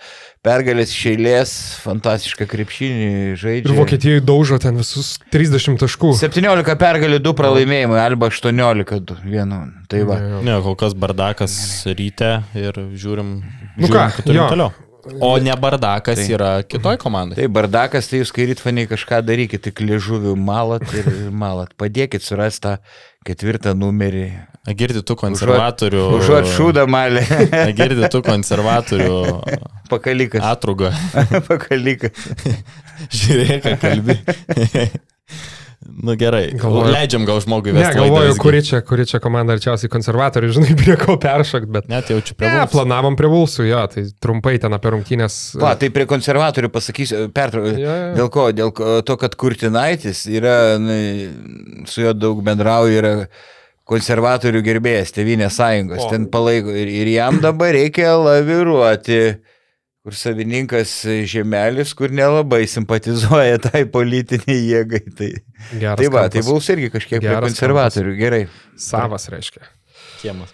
pergalės iš eilės, fantastišką krepšinį žaidžia. Ir Vokietijoje daužo ten visus 30 taškų. 17 pergalių, 2 pralaimėjimai, Alba 18, 1. Tai va. Ne, kol kas bardakas ryte ir žiūrim, Nu žiūrim ką, turim jo. toliau. O ne bardakas Tai- yra kitoj komandai. Tai bardakas, tai jūs kairitfaniai kažką darykit, tik liežuvių malat ir malat. Padėkit surasti tą ketvirtą numerį. Girdi tų konservatorių. Užuot šūdą malę. Girdi tų konservatorių Pakalikas. atrugą. Pakalikas. Žiūrėk, ką kalbi. Nu gerai, Galvoju- leidžiam gal žmogui Ne, vesti. galvoju, kuri čia, kuri čia komanda arčiausiai konservatorių, žinai, prie ko peršakt, bet... Net jaučiu prie Ne, planavom prie Vulsų, jo, tai trumpai ten apie rungtynės. Va, tai prie konservatorių pasakysiu, pertraukiu. Jo, jo. Dėl ko? Dėl to, kad Kurtinaitis yra, na, su juo daug bendrauja, yra konservatorių gerbėjas, Tevinės sąjungos, O. ten palaiko ir, ir jam dabar reikia laviruoti, kur savininkas žemelis, kur nelabai simpatizuoja tai politiniai jėgai. Tai, Geras tai va, kampas. tai bus irgi kažkiek prie Geras konservatorių, gerai. Savas reiškia. Kiemas.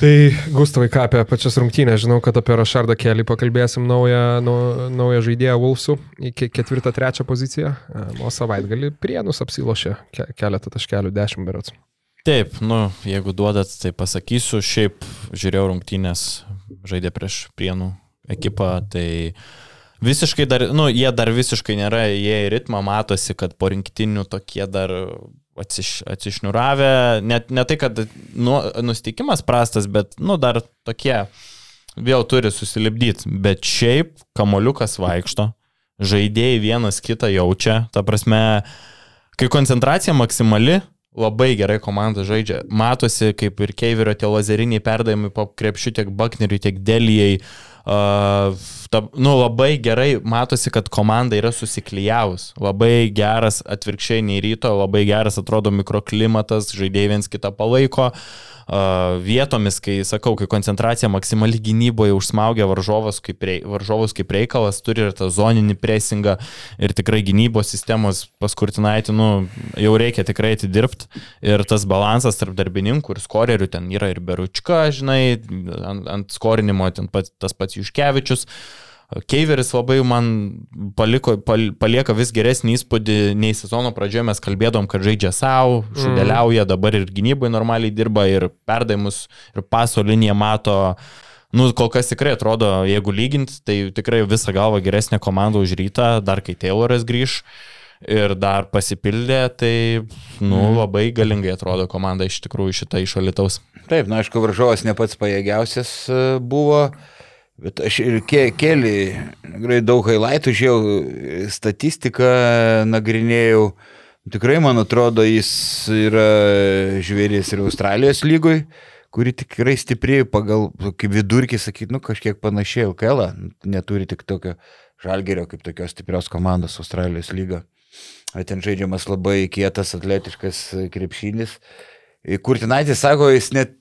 Tai Gustavai, ką apie pačias rungtynės, žinau, kad apie Rašardą Kelį pakalbėsim naują, nu, naują žaidėją Vulsų į ketvirtą, trečią poziciją, o savaitgalį Prienus apsilošė ke keletą taškelių, dešimt berots. Taip, nu, jeigu duodat, tai pasakysiu, šiaip žiūrėjau rungtynės, žaidė prieš Prienų ekipą, tai visiškai dar, nu, jie dar visiškai nėra, jie į ritmą matosi, kad po rinktinių tokie dar atsiš, atsišniuravę, net ne tai, kad nu, nusteikimas prastas, bet, nu, dar tokie vėl turi susilipdyti, bet šiaip kamoliukas vaikšto, žaidėjai vienas kitą jaučia, ta prasme, kai koncentracija maksimali, labai gerai komanda žaidžia. Matosi, kaip ir Keiverio tie lazeriniai perdavimai po krepšių tiek Bakneriui, tiek Delijai. Uh, ta, nu, labai gerai matosi, kad komanda yra susiklyjaus. Labai geras atvirkščiai nei ryto, labai geras atrodo mikroklimatas, žaidėjai viens kitą palaiko. Uh, vietomis, kai sakau, kai koncentracija maksimali gynyboje užsmaugia varžovus kaip, rei, varžovus kaip reikalas, turi ir tą zoninį presingą ir tikrai gynybos sistemos paskurtinaitį, nu, jau reikia tikrai atidirbti. Ir tas balansas tarp darbininkų ir skorerių ten yra ir Beručka, žinai, ant, ant skorinimo ten pat, tas pats Juškevičius. Uh, Keiveris labai man paliko, pal, palieka vis geresnį įspūdį, nei sezono pradžioje mes kalbėdom, kad žaidžia savo, šudeliauja, dabar ir gynybai normaliai dirba, ir perdavimus, ir paso liniją mato. Nu, kol kas tikrai atrodo, jeigu lygint, tai tikrai visą galvą geresnė komanda už rytą, dar kai Tayloras grįž ir dar pasipildė, tai, nu, mhm. labai galingai atrodo komanda iš tikrųjų šitą išalitaus. Taip, na, aišku, varžovas ne pats pajėgiausias e, buvo. Bet aš ir ke, keli, tikrai daug highlightų žiūrėjau, statistiką nagrinėjau. Tikrai, man atrodo, jis yra žvėris ir Australijos lygoj, kuri tikrai stipri pagal, vidurkį, sakyt, nu kažkiek panašiai LKL, neturi tik tokio žalgerio kaip tokios stiprios komandos Australijos lyga. Ten žaidžiamas labai kietas, atletiškas krepšinis. Kurtinaitis sako, jis net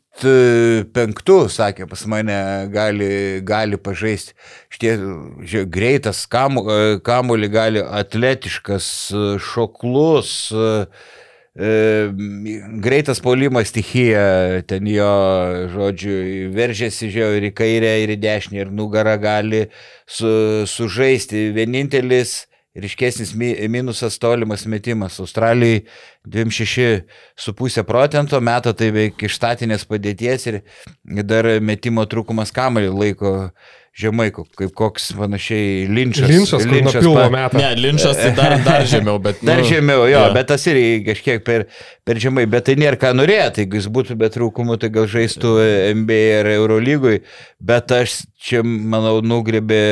penktų, sakė, pas mane gali, gali pažaisti. Šitie žiūrė, greitas kamuolį, kamu, gali atletiškas, šoklus, e, greitas polimas stichija, ten jo, žodžiu, veržėsi, žiūrėjau, ir į kairę, ir į dešinę, ir nugarą gali su, sužaisti. Vienintelis ryškesnis minusas tolimas metimas. Australijai 26,5 procento meta tai beveik iš statinės padėties ir dar metimo trūkumas kamalį laiko žemai, kaip koks panašiai linčas. Linčas, linčas pilno pa... metą. Ne, linčas tai dar, dar žemiau, bet... Nu, dar žemiau, jo, ja. bet tas irgi kažkiek per, per žemai, bet tai nėra ką norėti, jeigu jis būtų be trūkumų, tai gal žaistų NBA ar Eurolygui, bet aš čia, manau, nugrėbė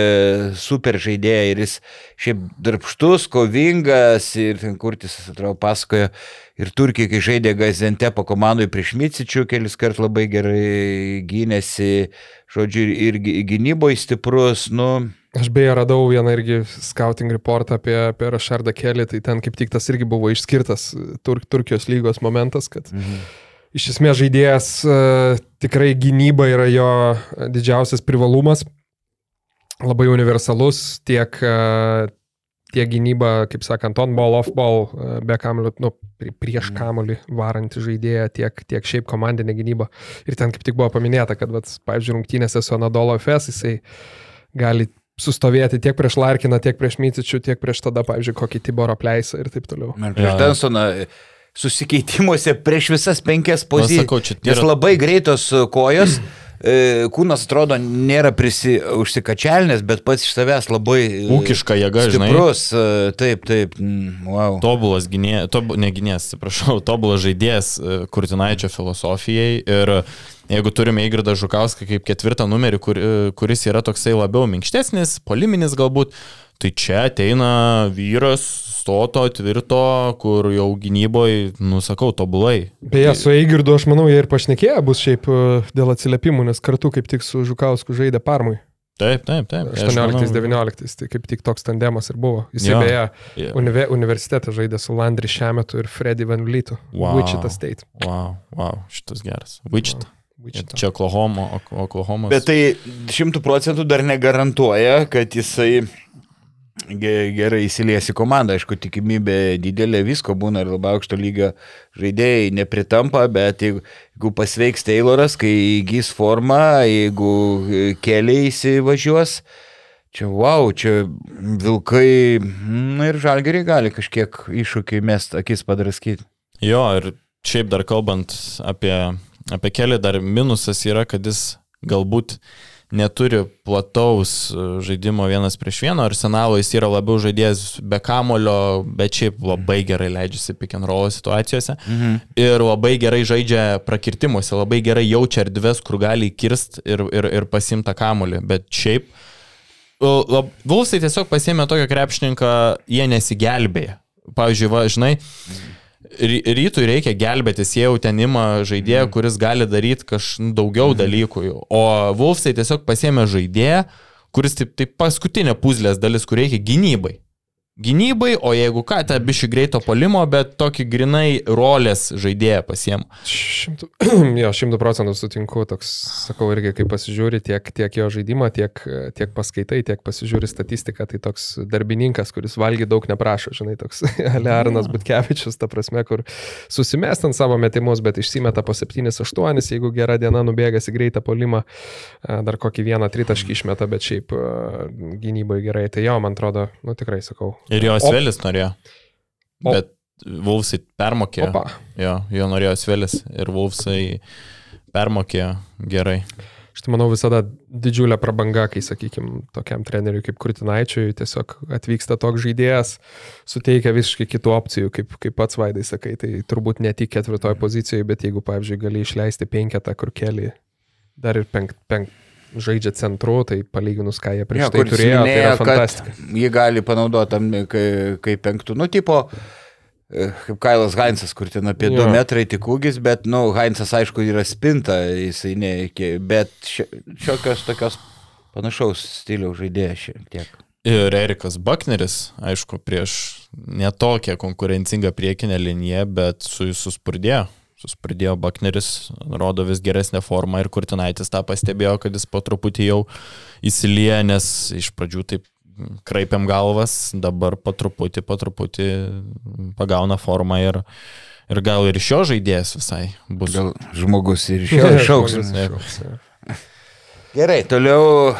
super žaidėją ir jis šiaip darbštus, kovingas ir ten kurtis, atrodo, pasakojo Ir Turkija, kai žaidė Gazente po komandai prieš Micičių, kelis kart labai gerai gynėsi, žodžiu, ir, ir gynyboje stiprus. Nu. Aš beje radau vieną irgi scouting reportą apie, apie Rašardą Kelį, tai ten kaip tik tas irgi buvo išskirtas Tur Turkijos lygos momentas, kad mhm. iš esmės žaidėjas uh, tikrai gynyba yra jo didžiausias privalumas labai universalus tiek, tiek gynyba, kaip sakant, on ball, off ball, e, be kamulio, nu, prieš mhm. kamulį varantį žaidėją, tiek, tiek šiaip komandinė gynyba. Ir ten kaip tik buvo paminėta, kad, vat, pavyzdžiui, rungtynėse su Anadolo FS jisai gali sustovėti tiek prieš Larkiną, tiek prieš Mycičių, tiek prieš tada, pavyzdžiui, kokį Tiborą pleisą ir taip toliau. Ir prieš ja. Densoną susikeitimuose prieš visas penkias pozicijas. Nes labai greitos kojos. E, kūnas atrodo nėra prisi, užsikačialinęs, bet pats iš savęs labai e, ūkiška jėga, stiprus, žinai. E, taip, taip, mm, wow. Tobulas gynėjas, tob, ne gynėjas, atsiprašau, tobulas žaidėjas Kurtinaičio filosofijai ir jeigu turime Įgridą Žukauską kaip ketvirtą numerį, kur, kuris yra toksai labiau minkštesnis, poliminis galbūt, tai čia ateina vyras stoto, tvirto, kur jau gynyboje, nusakau, tobulai. Beje, su Eigirdu aš manau, jie ir pašnekėję bus šiaip e, dėl atsiliepimų, nes kartu kaip tik su Žukausku žaidė Parmui. Taip, taip, taip. 18-19, tai kaip tik toks tandemas ir buvo. Jis ja, beje yeah. unive, universitetą žaidė su Landry Šemetu ir Freddy Van Vlytu. Wow, Wichita State. Wow, wow, šitas geras. Wichita. Wow. Wichita. Čia Oklahoma, Oklahoma. Bet tai šimtų procentų dar negarantuoja, kad jisai gerai įsilies į komandą. Aišku, tikimybė didelė, visko būna ir labai aukšto lygio žaidėjai nepritampa, bet jeigu, jeigu pasveiks Tayloras, kai įgys formą, jeigu e, keliai įsivažiuos, čia wow, čia vilkai na, ir žalgeriai gali kažkiek iššūkį mest, akis padraskyti. Jo, ir šiaip dar kalbant apie, apie kelią, dar minusas yra, kad jis galbūt neturi plataus e, žaidimo vienas prieš vieną, arsenalo jis yra labiau žaidėjas be kamulio, bet šiaip labai gerai leidžiasi pick and roll situacijose. Mhm. ir labai gerai žaidžia prakirtimuose, labai gerai jaučia erdves, kur gali kirst ir, ir, ir pasimta kamulį, bet šiaip lab- Vulsai tiesiog pasėmė tokio krepšininką, jie nesigelbėja. Pavyzdžiui, va, žinai, ry- rytui reikia gelbėtis, jie jau ten ima žaidėją, kuris gali daryti kažkaip daugiau dalykų. jau. O Vulfsai tiesiog pasėmė žaidėją, kuris taip, taip paskutinė puzlės dalis, kur reikia gynybai. Gynybai, o jeigu ką, tą bišį greito polimo, bet tokį grinai rolės žaidėją pasiema. Šimtų, jo, šimtų procentų sutinku, toks, sakau, irgi kai pasižiūri tiek, tiek jo žaidimą, tiek, tiek paskaitai, tiek pasižiūri statistiką, tai toks darbininkas, kuris valgy daug neprašo, žinai, toks Alearnas Butkevičius, ta prasme, kur susimest ant savo metimus, bet išsimeta po 7-8, jeigu gera diena nubėgas į greitą polimą, a, dar kokį vieną tritaškį išmeta, bet šiaip a, gynybai gerai. Tai jo, man atrodo, nu tikrai sakau. Ir jo. Svelis norėjo. Op. Bet Vulfsai permokėjo. Opa. Jo, jo norėjo Svelis ir Vulfsai permokėjo gerai. Aš tai manau visada didžiulė prabanga, kai, sakykime, tokiam treneriui kaip Kurtinaičiui tiesiog atvyksta toks žaidėjas, suteikia visiškai kitų opcijų, kaip, kaip pats Vaidai sakai, tai turbūt ne tik ketvirtoje pozicijoje, bet jeigu, pavyzdžiui, gali išleisti penketą, kur keli dar ir penkt, penkt, žaidžia centru, tai palyginus, ką jie prieš Jo, tai turėjo, tai yra minėjo, fantastika. Jį gali panaudoti tam kai- kaip penktų, nu, tipo, e, kaip Kailas Heinzas, kur ten apie 2 Jo. metrai tik ūgis, bet, nu, Heinzas aišku yra spinta, jisai ne iki, bet šio- šiokios tokios panašaus stiliaus žaidėjas šiek tiek. Ir Erikas Bakneris, aišku, prieš netokią konkurencingą priekinę liniją, bet su jais suspurdėjo. Suspurdėjo Bakneris, rodo vis geresnę formą ir Kurtinaitis tą pastebėjo, kad jis po truputį jau įsilieja, nes iš pradžių taip kraipiam galvas, dabar po truputį, po truputį pagauna formą ir, ir gal ir iš jo žaidėjas visai bus. Gal žmogus ir išaugs, jo. Gerai, toliau,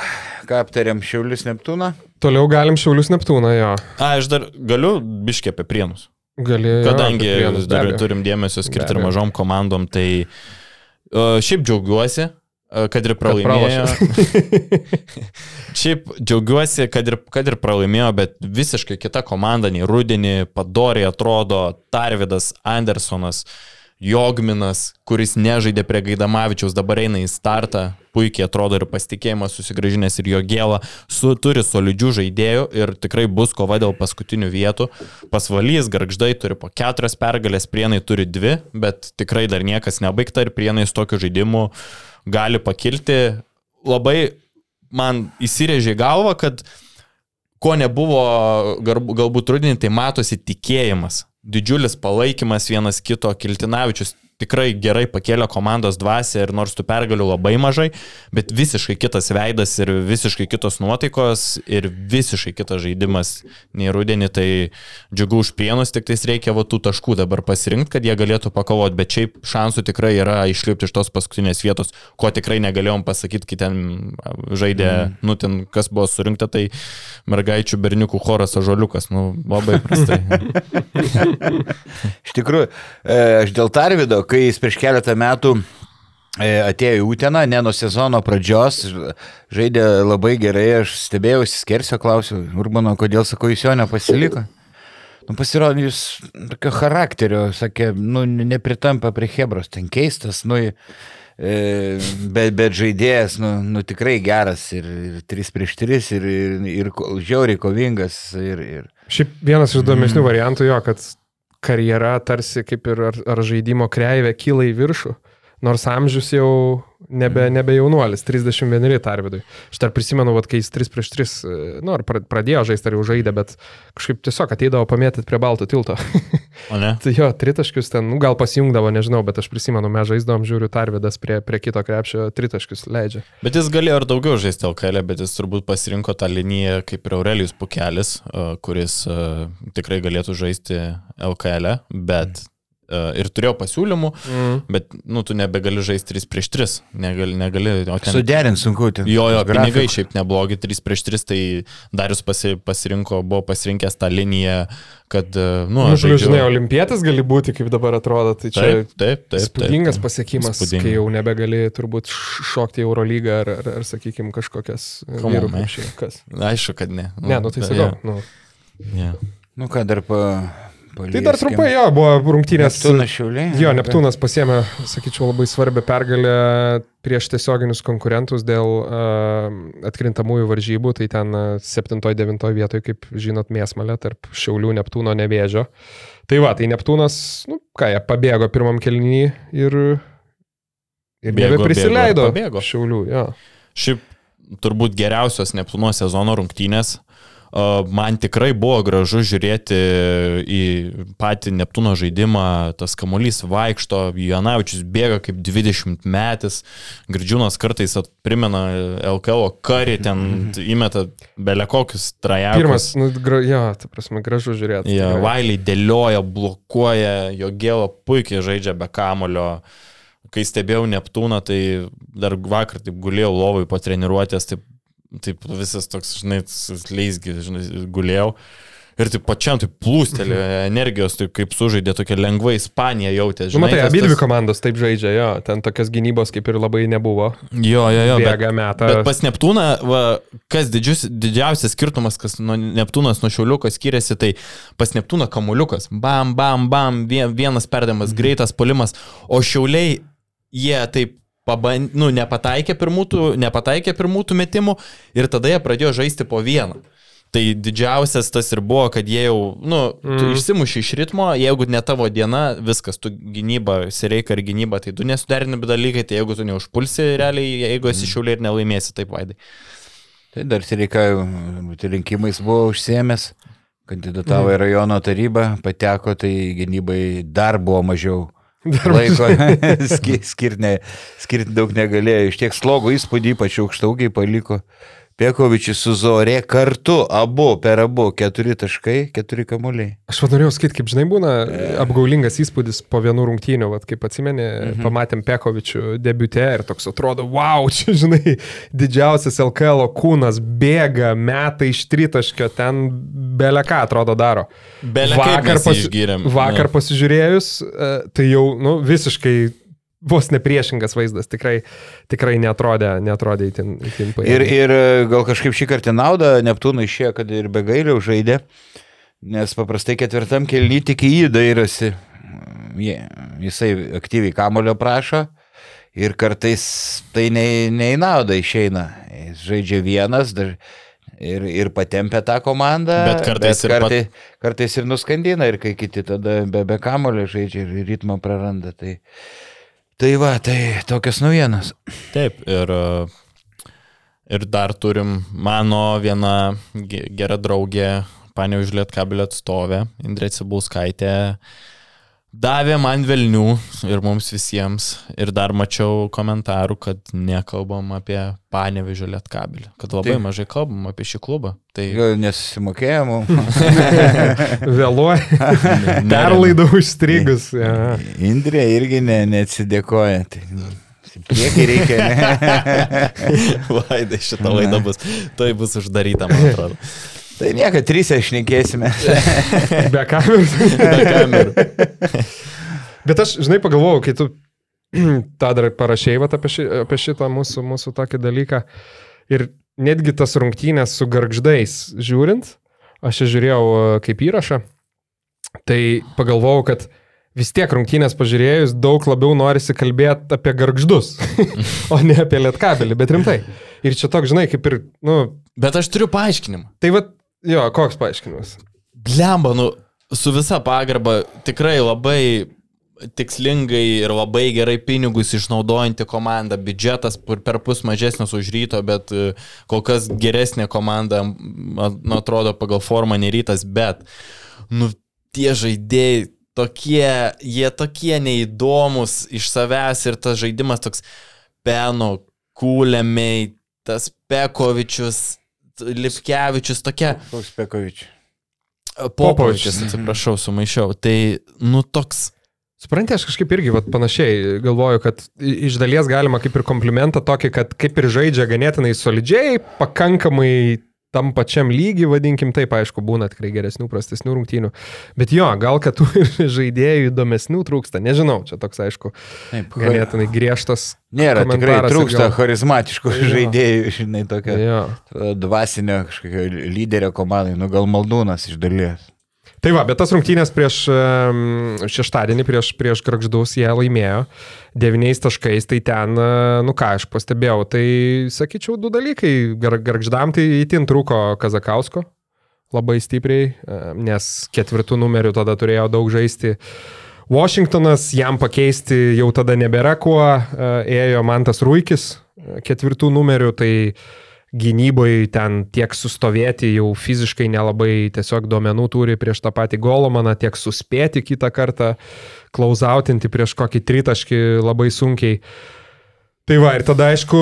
ką aptariam, Šiaulius Neptūną. Toliau galim Šiaulius Neptūną, jo. A, aš dar galiu biškė apie prienus. Gali, jo, Kadangi dar abejo. turim dėmesio skirti ir mažom komandom, tai uh, šiaip džiaugiuosi, uh, kad ir pralaimėjo. šiaip džiaugiuosi, kad ir, kad ir pralaimėjo, bet visiškai kita komanda nei Rudenį, Padoriai atrodo, Tarvidas, Andersonas, Jogminas, kuris nežaidė prie Gaidamavičiaus, dabar eina į startą, puikiai atrodo ir pasitikėjimas susigražinęs ir jo gėlą, su, turi solidžių žaidėjų ir tikrai bus kova dėl paskutinių vietų. Pasvalys, garždai turi po keturias pergalės, prienai turi dvi, bet tikrai dar niekas nebaigta ir prienai su tokiu žaidimu gali pakilti. Labai man įsirėžė į galvą, kad ko nebuvo galbūt rudenį, tai matosi tikėjimas. Didžiulis palaikymas vienas kito, Kiltinavičius tikrai gerai pakėlė komandos dvasę ir nors tų pergalių labai mažai, bet visiškai kitas veidas ir visiškai kitos nuotaikos ir visiškai kitas žaidimas nei rudenį, tai džiugu už prienus, tik tais reikia va tų taškų dabar pasirinkti, kad jie galėtų pakovoti, bet šiaip šansų tikrai yra išlipti iš tos paskutinės vietos, ko tikrai negalėjom pasakyti, kai ten žaidė, mm. nu ten kas buvo surinkta, tai mergaičių berniukų choras ažoliukas, nu labai prastai. Iš tikrųjų, e, aš dėl Tarvido, kai jis prieš keletą metų e, atėjo į Uteną, ne nuo sezono pradžios, žaidė labai gerai, aš stebėjausi, skersio klausiau, Urbano, kodėl sako, jūs jo nepasiliko. Nu, pasirodė, jūs tokio charakterio, sakė, nu, nepritampa prie Hebros, ten keistas, nu, e, bet, bet žaidėjas, nu, nu, tikrai geras ir, ir 3 prieš 3 ir, ir, ir žiauriai kovingas ir, ir Šiaip vienas iš įdomesnių variantų jo, kad karjera tarsi kaip ir ar, ar žaidimo kreivė kyla į viršų. nors amžius jau nebe, nebe jaunuolis, 31 Tarvidui. Aš dar prisimenu, vat, kai jis 3 prieš 3, nu, ar pra- pradėjo žaisti, ar jau žaidė, bet kažkaip tiesiog ateidavo pamėtyti prie balto tilto. O ne? tai jo, tritaškius ten, nu, gal pasijungdavo, nežinau, bet aš prisimenu, mes žaisdavom, žiūriu, Tarvidas prie, prie kito krepšio tritaškius leidžia. Bet jis galėjo ir daugiau žaisti LKL, bet jis turbūt pasirinko tą liniją kaip ir Aurelijus Pukelis, kuris tikrai galėtų žaisti LKL, bet a, ir turėjo pasiūlymų, Mm. bet, nu, tu nebegali žaisti 3 prieš 3. Negali, negali, ten... Suderinti sunku. ten Jo, jo, grafikų. pinigai šiaip neblogi, 3 prieš 3, tai Darius pasi, pasirinko, buvo pasirinkęs tą liniją, kad, a, nu, Nu, žaidžiu- žinai, olimpietis gali būti, kaip dabar atrodo, tai čia Taip, taip, taip. Įspūdingas taip. pasiekimas, Įspūdinga. kai jau nebegali turbūt šokti į Eurolygą ar, ar, ar sakykime, kažkokias e, vyrų. Kas? Aišku, kad ne. Ne, nu tai bet- sakau. jo, Nu. jo. Nu ką, dar pa... Tai dar trumpai jo, buvo rungtynės. Neptūnas šiauliai. Jo, Neptūnas pasėmė, sakyčiau, labai svarbią pergalę prieš tiesioginius konkurentus dėl uh, atkrintamųjų varžybų. Tai ten 7-9 vietoje, kaip žinot, mėsmalė tarp Šiaulių, Neptūno, Nevėžio. Tai va, tai Neptūnas, nu ką, jie pabėgo pirmam kelnį ir, ir pabėgo. Šiaulių. Jo. Šiaip turbūt geriausios Neptūno sezono rungtynės. Man tikrai buvo gražu žiūrėti į patį Neptūno žaidimą, tas kamuolys vaikšto, Janavičius bėga kaip 20 metais, Girdžiūnas kartais primena LKL karį, ten įmeta belekokius trajekus. Pirmas, nu, gra, jo, ta prasme, gražu žiūrėti. Ja. Vailiai dėlioja, blokuoja, jo gėlo puikiai žaidžia be kamulio. Kai stebėjau Neptūną, tai dar vakar taip gulėjau lovai po treniruotės, taip, taip visas toks, žinai, leisgi, žinai, gulėjau. Ir taip pačiam taip plūstelė energijos, taip kaip sužaidė tokia lengva Ispanija jautė. Nu, matai, tas- abi dvi tas- komandos taip žaidžia, jo, ten tokios gynybos kaip ir labai nebuvo. Jo, jo, jo. Bėga metą. Bet pas Neptūną, va, kas didžius, didžiausias skirtumas, kas nuo Neptūnas nuo Šiauliuko skiriasi, tai pas Neptūną kamuliukas. Bam, bam, bam, vie- vienas perdamas, Mhm. greitas polimas, o Šiauliai, jie taip paband, nu, nepataikė pirmųjų, nepataikė pirmųjų metimų ir tada jie pradėjo žaisti po vieną. Tai didžiausias tas ir buvo, kad jie jau, nu, tu Mm. išsimuši iš ritmo, jeigu ne tavo diena, viskas, tu gynyba, sireika ir gynyba, tai du nesuderinami dalykai, tai jeigu tu neužpulsi realiai, jeigu esi šiauliai ir nelaimėsi, taip vaidai. Tai dar Sireika rinkimais buvo užsiemęs, kandidatavo į rajono tarybą, pateko, tai gynybai dar buvo mažiau laiko, Ski- skirti ne, skirt daug negalėjo, iš tiek slogo įspūdį, ypač aukštaugiai paliko. Piekovičius su Zorė kartu, abu per abu, keturi taškai, keturi kamuoliai. Aš norėjau sakyti, kaip žinai, būna apgaulingas įspūdis po vienų rungtynių, vat, kaip atsimeni, mhm. pamatėm Pekovičių debute ir toks atrodo, wow, čia, žinai, didžiausias LKL kūnas bėga, meta iš tritaškio, ten beleką atrodo daro. Bele kaip mes jį pasi- vakar pasižiūrėjus, e, tai jau nu, visiškai vos nepriešingas vaizdas, tikrai, tikrai netrodė, netrodė įtin, įtin Ir, paėmė. ir e, gal kažkaip šį kartą naudą Neptūnai išėjo, kad ir be gailiau žaidė, nes paprastai ketvirtam kelny tik į jį dairosi. Jie, jisai aktyviai kamulio prašo ir kartais tai ne, ne į naudą išeina. Jis žaidžia vienas dar, ir, ir patempia tą komandą, Bet kartais ir pat- kartais, kartais ir nuskandina, ir kai kiti tada be, be kamulio žaidžia ir ritmą praranda. Tai, tai va, tai tokios naujienos. Taip, ir, ir dar turim mano viena ge- gera draugė, panė užliet kabelio atstovė, Indrė Cibulskaitė, davė man velnių ir mums visiems. Ir dar mačiau komentarų, kad nekalbam apie panevežio lietkabelį, kad labai Taip. mažai kalbam apie šį klubą. Tai Gal nesusimokėjimų. Vėluoja, perlaidau užstrigus. Ja. Indrė irgi ne, neatsidėkoja. Tai, priekį reikia. Ne? Vaidai, šitą laidą bus, tai bus uždaryta, man atrodo. tai nieko, trise šnekėsime. Be kamerų. Be kamerų. Bet aš, žinai, pagalvojau, kai tu tą dar parašėjai apie, ši, apie šitą mūsų, mūsų tokį dalyką. Ir netgi tas rungtynės su garždais žiūrint, aš čia žiūrėjau e, kaip įrašą, tai pagalvojau, kad vis tiek rungtynės pažiūrėjus daug labiau norisi kalbėti apie garždus, o ne apie lietkabelį, bet rimtai. Ir čia toks, žinai, kaip ir, nu, Bet aš turiu paaiškinimą. tai vad, jo, koks paaiškinimas. Blemba, nu, su visa pagarba, tikrai labai tikslingai ir labai gerai pinigus išnaudojanti komanda, biudžetas per pus mažesnis už ryto, bet e, kol kas geresnė komanda, man atrodo, pagal formą nerytas, bet, nu, tie žaidėjai tokie, jie tokie neįdomus iš savęs ir tas žaidimas toks peno, kūlėmiai, tas Pekovičius, Lipkevičius, tokia. Koks Pekovičius? Popovičius, atsiprašau, sumaišiau. Tai, nu, toks Suprantate, aš kažkaip irgi vat, panašiai galvoju, kad iš dalies galima kaip ir komplimentą tokį, kad kaip ir žaidžia ganėtinai solidžiai, pakankamai tam pačiam lygiui, vadinkim taip, aišku, būna tikrai geresnių, prastesnių rungtynių. Bet jo, gal kad tų žaidėjų įdomesnių trūksta, nežinau, čia toks, aišku, taip, ganėtinai griežtas. Nėra, tikrai trūksta gal... charizmatiškų jo. žaidėjų, žinai, tokio jo. dvasinio kažkokio lyderio komandai, nu gal maldūnas iš dalies. Tai va, bet tas rungtynės prieš šeštadienį, prieš, prieš Grakždus jie laimėjo devyniais taškais, tai ten, e, nu ką aš pastebėjau, tai sakyčiau du dalykai. Grakždam tai įtin trūko Kazakausko labai stipriai, e, nes ketvirtų numerių tada turėjo daug žaisti. Washingtonas jam pakeisti jau tada nebėra kuo, e, ėjo Mantas Ruikis ketvirtų numerių, tai uh, gynyboje ten tiek sustovėti jau fiziškai nelabai tiesiog duomenų turi prieš tą patį Golomaną, tiek suspėti kitą kartą, klausautinti prieš kokį tritaškį labai sunkiai. Tai va, ir tada aišku,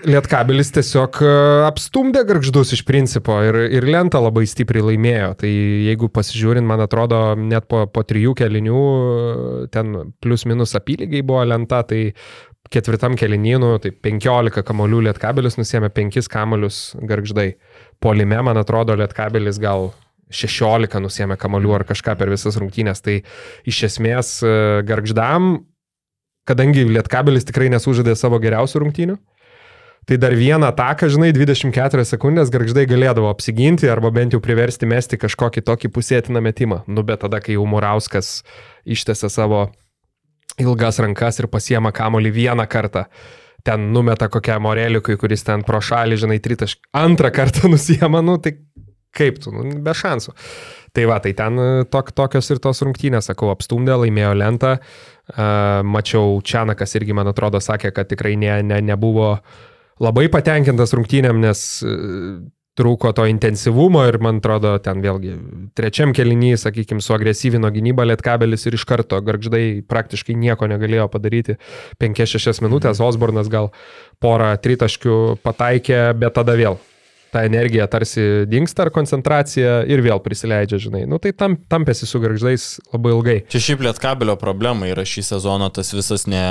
Lietkabilis tiesiog e, apstumdė garždus iš principo ir, ir lenta labai stipriai laimėjo. Tai jeigu pasižiūrint, man atrodo, net po, po trijų kelinių e, ten plus minus apylygiai buvo lenta, tai ketvirtam kelinynų, tai 15 kamolių lietkabelis nusėmė 5 kamolius garždai. Polime, man atrodo, lietkabelis gal 16 nusėmė kamolių ar kažką per visas rungtynės. Tai iš esmės e, garždam, kadangi lietkabelis tikrai nesužadė savo geriausių rungtynių, Tai dar vieną ataką, žinai, 24 sekundės garždai galėdavo apsiginti arba bent jau priversti mesti kažkokį tokį pusėtiną metimą. Nu, bet tada, kai jau Murauskas ištėsi savo ilgas rankas ir pasiema kamolį vieną kartą. Ten numeta kokią Moreliukui, kuris ten pro šalį, žinai, tritaškį. Antrą kartą nusiema, nu tai kaip tu, nu, be šansų. Tai va, tai ten tok, tokios ir tos rungtynės, sakau, apstumdė, laimėjo lentą. Uh, mačiau, Čianakas irgi, man atrodo, sakė, kad tikrai ne, ne, nebuvo labai patenkintas rungtynėm, nes uh, trūko to intensyvumo ir man atrodo ten vėlgi trečiam kelinį, sakykime, suagresyvino gynybą Lietkabelis ir iš karto garždai praktiškai nieko negalėjo padaryti. 5-6 minutės Osbornas gal porą tritaškių pataikė, bet tada vėl ta energija tarsi dinksta ar koncentracija ir vėl prisileidžia, žinai. Nu tai tam, tampėsi su garždais labai ilgai. Čia šiaip Lietkabelio problema yra šį sezoną tas visas ne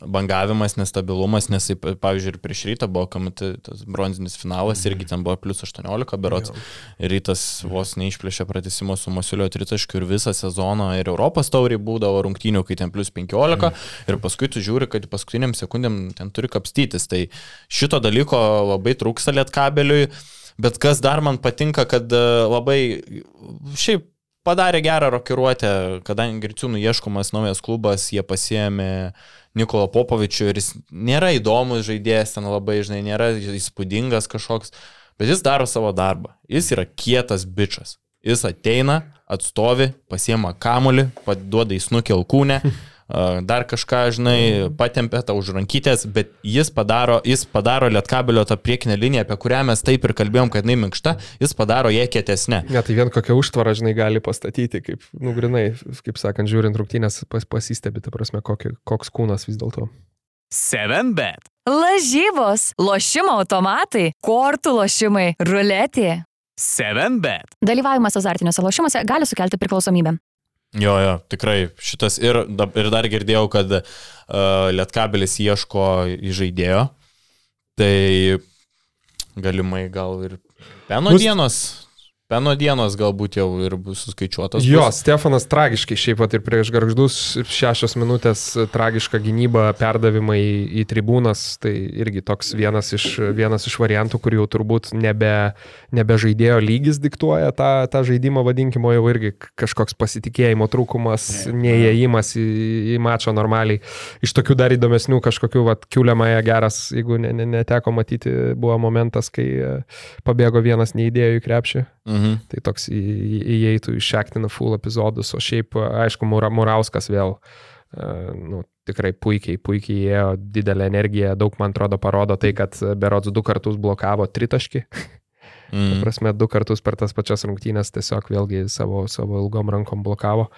bangavimas, nestabilumas, nes, pavyzdžiui, ir prieš rytą buvo komite, tas bronzinis finalas, irgi ten buvo plus 18 berots. Rytas vos neišplėšė pratesimo su Masiulio tritaškiu ir visą sezoną ir Europos tauriai būdavo rungtynių, kai ten plus 15 mm. ir paskui tu žiūri, kad paskutiniam sekundėm ten turi kapstytis. Tai šito dalyko labai trūksta lietkabeliui. Bet kas dar man patinka, kad e, labai šiaip padarė gerą rokiruotę, kadangi Girciūnų ieškomas naujas klubas, jie pasiemė uh, Nikolo Popovičių ir jis nėra įdomus žaidėjas, ten labai, žinai, nėra įspūdingas kažkoks, bet jis daro savo darbą. Jis yra kietas bičias. Jis ateina, atstovi, pasiema kamulį, paduoda į snukį alkūnę, dar kažką, žinai, patempė tą už rankytės, bet jis padaro, jis padaro lietkabelio tą priekinę liniją, apie kurią mes taip ir kalbėjom, kad jinai minkšta, jis padaro ją kietesnę. Ne, tai vien kokią užtvarą, žinai, gali pastatyti, kaip, nu, grinai, kaip sakant, žiūrint rungtynės, pas, pasistebi, ta prasme, kokį, koks kūnas vis dėlto. 7bet. Lažybos, lošimo automatai, kortų lošimai, ruletė. 7bet. Dalyvavimas azartiniuose lošimuose gali sukelti priklausomybę. Jo, jo, tikrai šitas ir, ir dar girdėjau, kad uh, Lietkabelis ieško įžaidėjo, tai galimai gal ir Peno Bus... dienos Peno dienos galbūt jau ir bus suskaičiuotas. Jo, bus. Stefanas tragiškai, šiaip pat ir prieš garždus šešios minutės tragiška gynyba, perdavimai į tribūnas, tai irgi toks vienas iš, vienas iš variantų, kur jau turbūt nebe, nebe žaidėjo lygis diktuoja tą, tą žaidimą, vadinkimo jau irgi kažkoks pasitikėjimo trūkumas, neįėjimas į, į mačą normaliai. Iš tokių dar įdomesnių kažkokių, vad, kiuliamąją geras, jeigu ne, ne, neteko matyti, buvo momentas, kai pabėgo vienas neįdėjo į krepšį. Mhm Mhm. Tai toks įeitų į Šektiną full epizodus, o šiaip, aišku, Mura, Murauskas vėl, uh, nu, tikrai puikiai, puikiai įėjo, didelę energiją, daug man atrodo parodo tai, kad Berods du kartus blokavo tritaškį. Mm. Ta prasme, du kartus per tas pačias rungtynės tiesiog vėlgi savo, savo ilgom rankom blokavo.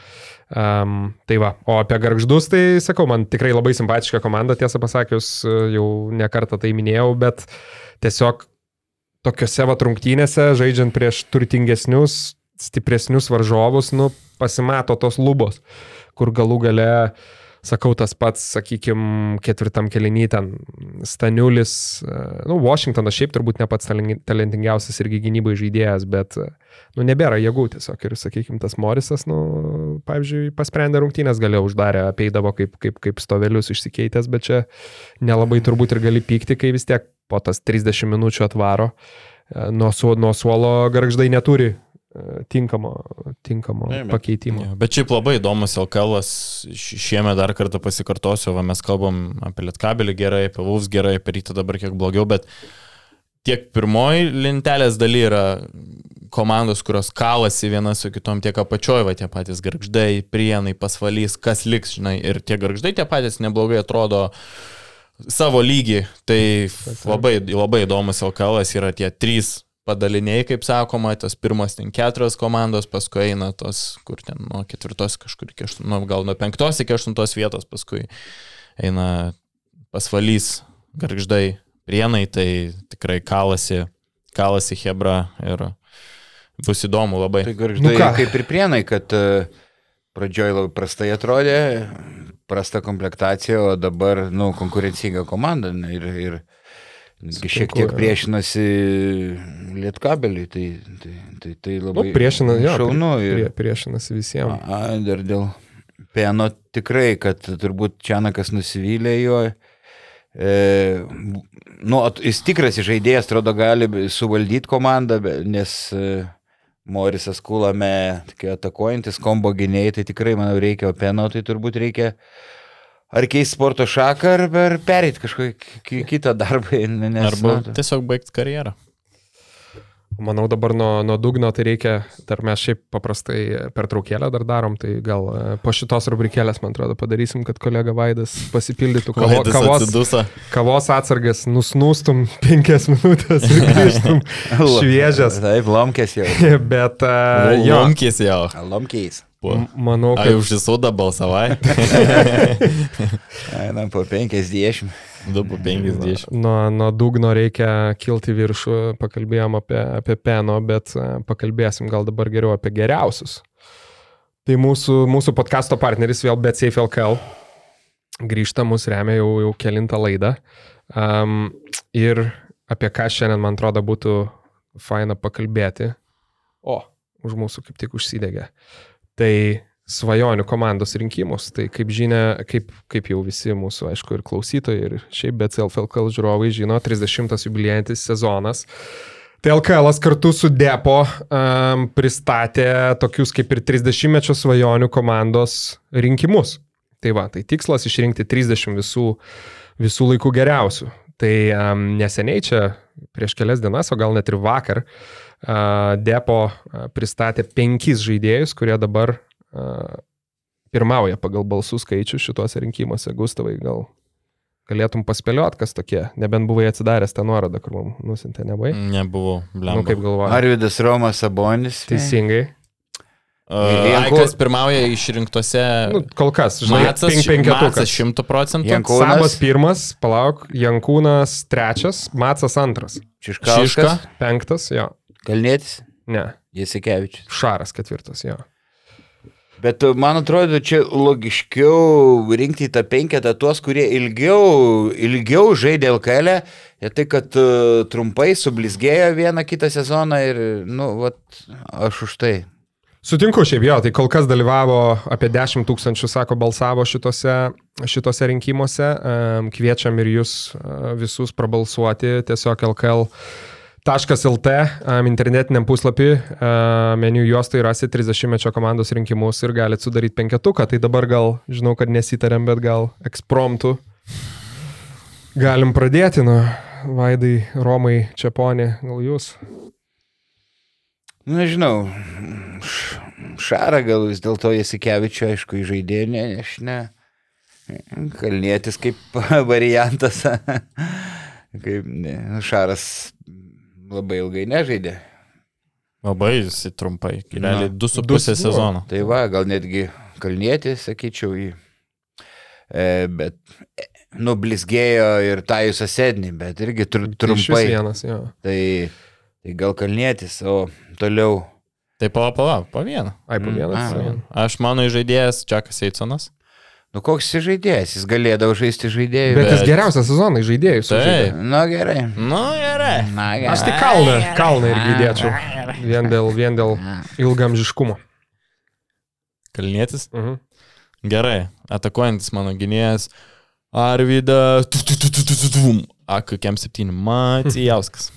Um, tai va, o apie garždus, tai sakau, man tikrai labai simpatiška komanda, tiesą pasakius, jau nekartą tai minėjau, bet tiesiog tokiuose va rungtynėse, žaidžiant prieš turtingesnius, stipresnius varžovus, nu, pasimato tos lubos, kur galų gale sakau, tas pats, sakykime, ketvirtam kelinį ten Staniulis, e, nu, Washingtonas šiaip turbūt ne pats talentingiausias irgi gynybai žaidėjas, bet, e, nu, nebėra jėgų tiesiog ir, sakykime, tas Morisas, nu, pavyzdžiui, pasprendė rungtynės, galėjo uždarę, apeidavo kaip, kaip, kaip stovelius išsikeitęs, bet čia nelabai turbūt ir gali pykti, kai vis tiek po tas 30 minučių atvaro. E, nuo, su, nuo suolo garždai neturi tinkamo, tinkamo ne, pakeitimo. Ja, bet šiaip labai įdomus LKL, šiemet dar kartą pasikartosiu, va, mes kalbam apie Lietkabelį gerai, apie Vulfs gerai, apie rytą dabar kiek blogiau, bet tiek pirmoji lentelės daly yra komandos, kurios kalasi viena su kitom, tiek apačioje, va tie patys garždai, prienai, pasvalys, kas liks, žinai, ir tie garždai tie patys neblogai atrodo savo lygį. Tai labai, labai įdomus LKL yra tie trys padaliniai, kaip sakoma, tos pirmos ten keturios komandos, paskui eina tos, kur ten nuo ketvirtos kažkur iki aštuntos, nu, gal nuo penktos iki aštuntos vietos, paskui eina pasvalys, garždai, prienai, tai tikrai kalasi, kalasi Hebra ir bus įdomu labai. Tai garždai nu kaip ir prienai, kad uh, pradžioj labai prastai atrodė, prasta komplektacija, o dabar, nu, konkurencinga komanda ir, ir šiek tiek priešinasi lietkabeliui, tai, tai, tai, tai labai nu, priešina, jo, šaunu. Ir, prie, priešinasi visiems. A, dar dėl Peno tikrai, kad turbūt Čianakas nusivylė jo. E, nu, jis tikras žaidėjas, atrodo, gali suvaldyti komandą, nes e, Morisas Kulame, atakuojantis kombo gynėjai, tai tikrai, manau, reikia, o Peno tai turbūt reikia ar keisti sporto šaką, ar, ar perėti kažkokį kitą darbą. Nes, Arba na, tiesiog baigti karjerą. Manau, dabar nuo, nuo dugno tai reikia, dar mes šiaip paprastai per traukėlę dar darom, tai gal e, po šitos rubrikėlės, man atrodo, padarysim, kad kolega Vaidas pasipildytų kavo, kavos, atsidusa. kavos atsargas, nusnūstum penkias minutės ir grįžtum šviežias. Taip, lomkės jau. Bet uh, jo. Lomkės jau. Lomkės. Manau, kad... Ai, už visodą balsavai? Einam po 50. 2 po 50. Nuo, nuo dugno reikia kilti viršų, pakalbėjom apie, apie peno, bet e, pakalbėsim gal dabar geriau apie geriausius. Tai mūsų, mūsų podkasto partneris vėl BetSafe LKL grįžta, mus remia jau, jau kilintą laidą. Um, ir apie ką šiandien, man atrodo, būtų faina pakalbėti. O, už mūsų kaip tik užsidegė. Tai svajonių komandos rinkimus. Tai kaip žinia, kaip, kaip jau visi mūsų, aišku, ir klausytojai, ir šiaip bet LFL žiūrovai žino, 30 jubiliejantis sezonas. Tai LKL kartu su Depo um, pristatė tokius kaip ir 30-mečio svajonių komandos rinkimus. Tai va, tai tikslas išrinkti 30 visų, visų laikų geriausių. Tai um, neseniai čia, prieš kelias dienas, o gal net ir vakar, uh, Depo pristatė penkis žaidėjus, kurie dabar pirmauja pagal balsų skaičių šituose rinkimuose. Gustavai, gal galėtum paspėliot, kas tokie, nebent buvai atsidaręs tą nuorodą, kur mums nusintė, nebuvai? Nebuvau, blemba. Nu, kaip galvoji? Arvidas Romas Sabonis. Teisingai. Uh, Janku... Kas pirmauja išrinktose. Nu, kol kas, žinai, Macas, penketukas. 100 procentų. Jankūnas. Sabas pirmas, palauk, Jankūnas trečias, Macas antras. Čiška. Penktas, jo. Kalnėtis? Ne. Jasikevičius. Šaras ketvirtas, jo. Bet e, man atrodo, čia logiškiau rinkti tą penketą tuos, kurie ilgiau, ilgiau žaidė LKL, ir tai, kad uh, trumpai sublizgėjo vieną kitą sezoną ir, nu, vat, aš už tai. Sutinku šiaip jo, tai kol kas dalyvavo apie 10 tūkstančių, sako, balsavo šitose, šitose rinkimuose. Kviečiam ir jūs visus prabalsuoti tiesiog LKL .lt internetiniam puslapį meniu juostai rasi 30-mečio komandos rinkimus ir galite sudaryti penketuką. Tai dabar gal, žinau, kad nesitarėm, bet gal ekspromptų galim pradėti nuo Vaidai, Romai, Čiaponė, gal jūs? Nežinau, Šarą gal vis dėlto Jasikevičio, aišku, į žaidėją, ne, aš ne. Kalnėtis kaip variantas. kaip ne, Šaras labai ilgai nežaidė. Labai jisai trumpai, realiai 2,5 sezono. Tai va, gal netgi Kalnėtis, sakyčiau, į... E, bet e, nublizgėjo ir Tajus Asedni, bet irgi tr trumpai. Vienas, jo. Tai, tai gal Kalnėtis, o toliau. Tai pala, pala, po vieną. Ai, po vieną. Mm, aš mano žaidėjas Čakas Eitsonas. Nu koks jis žaidėjas, jis galėdavo žaisti žaidėjų. Bet, bet... jis geriausias sezonas žaidėjus. Tai. Na gerai. Nu gerai. Na gerai. Aš tik kalną, kalną irgi įdėčiau. Vien dėl, vien dėl ilgamžiškumo. Kalnėtis? Uh -huh. Gerai. Atakuojantis mano gynėjas. Arvida. AK7. Macijauskas.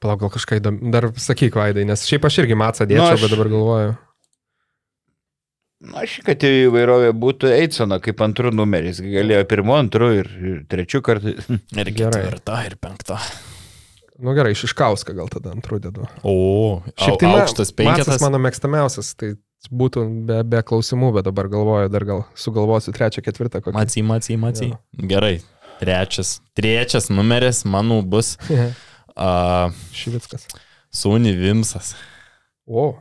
Palauk, gal kažką įdomu. Dar sakyk, Vaidai, nes šiaip aš irgi Matsą dėčiau, nu, aš... bet dabar galvoju. Aš, kad įvairovė būtų Eitsono kaip antrų numeris. Galėjo pirmu, antru ir, ir trečiu kartu. Ir ketvirta, ir penkta. Nu gerai, Šiškauską gal tada antrų dedu. O, šiaip tai aukštas penketas. mano mėgstamiausias, tai būtų be, be klausimų, bet dabar galvoju, dar gal sugalvosiu trečią, ketvirtą. Kokį. Macijai, macijai, macijai. Gerai, trečias. Trečias numeris, manau, bus. uh, Šivickas. Sūny Vimsas. O,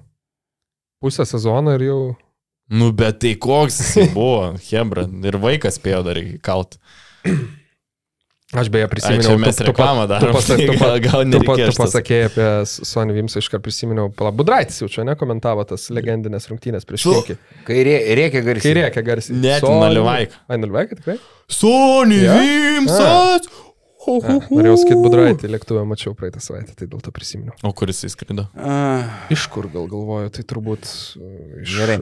pusę sezono ir jau Nu, bet tai koks jis buvo, Hebra. Ir vaikas spėjo dar įkalt. Aš beje prisiminiau, mes tu, reklamą darome. Tu, pasak, tu, gal, gal tu, tu, tu pasakėjai apie Sony Vimsą, iškart prisiminiau. Budraitis jau čia nekomentavo tas legendinės rungtynės prieš Kinkį. Kai rėkia garsiai. Kai rėkia garsiai. Net Nalivaik. Ai, Nalivaik, tikrai? Sony ja? Vimsas! Norėjau sakyti Budraitį, lėktuvę mačiau praeitą savaitę, tai dėl to prisiminiau. O kuris jis skrido? Uh, iš kur gal galvoju, tai turbūt iš Gerai.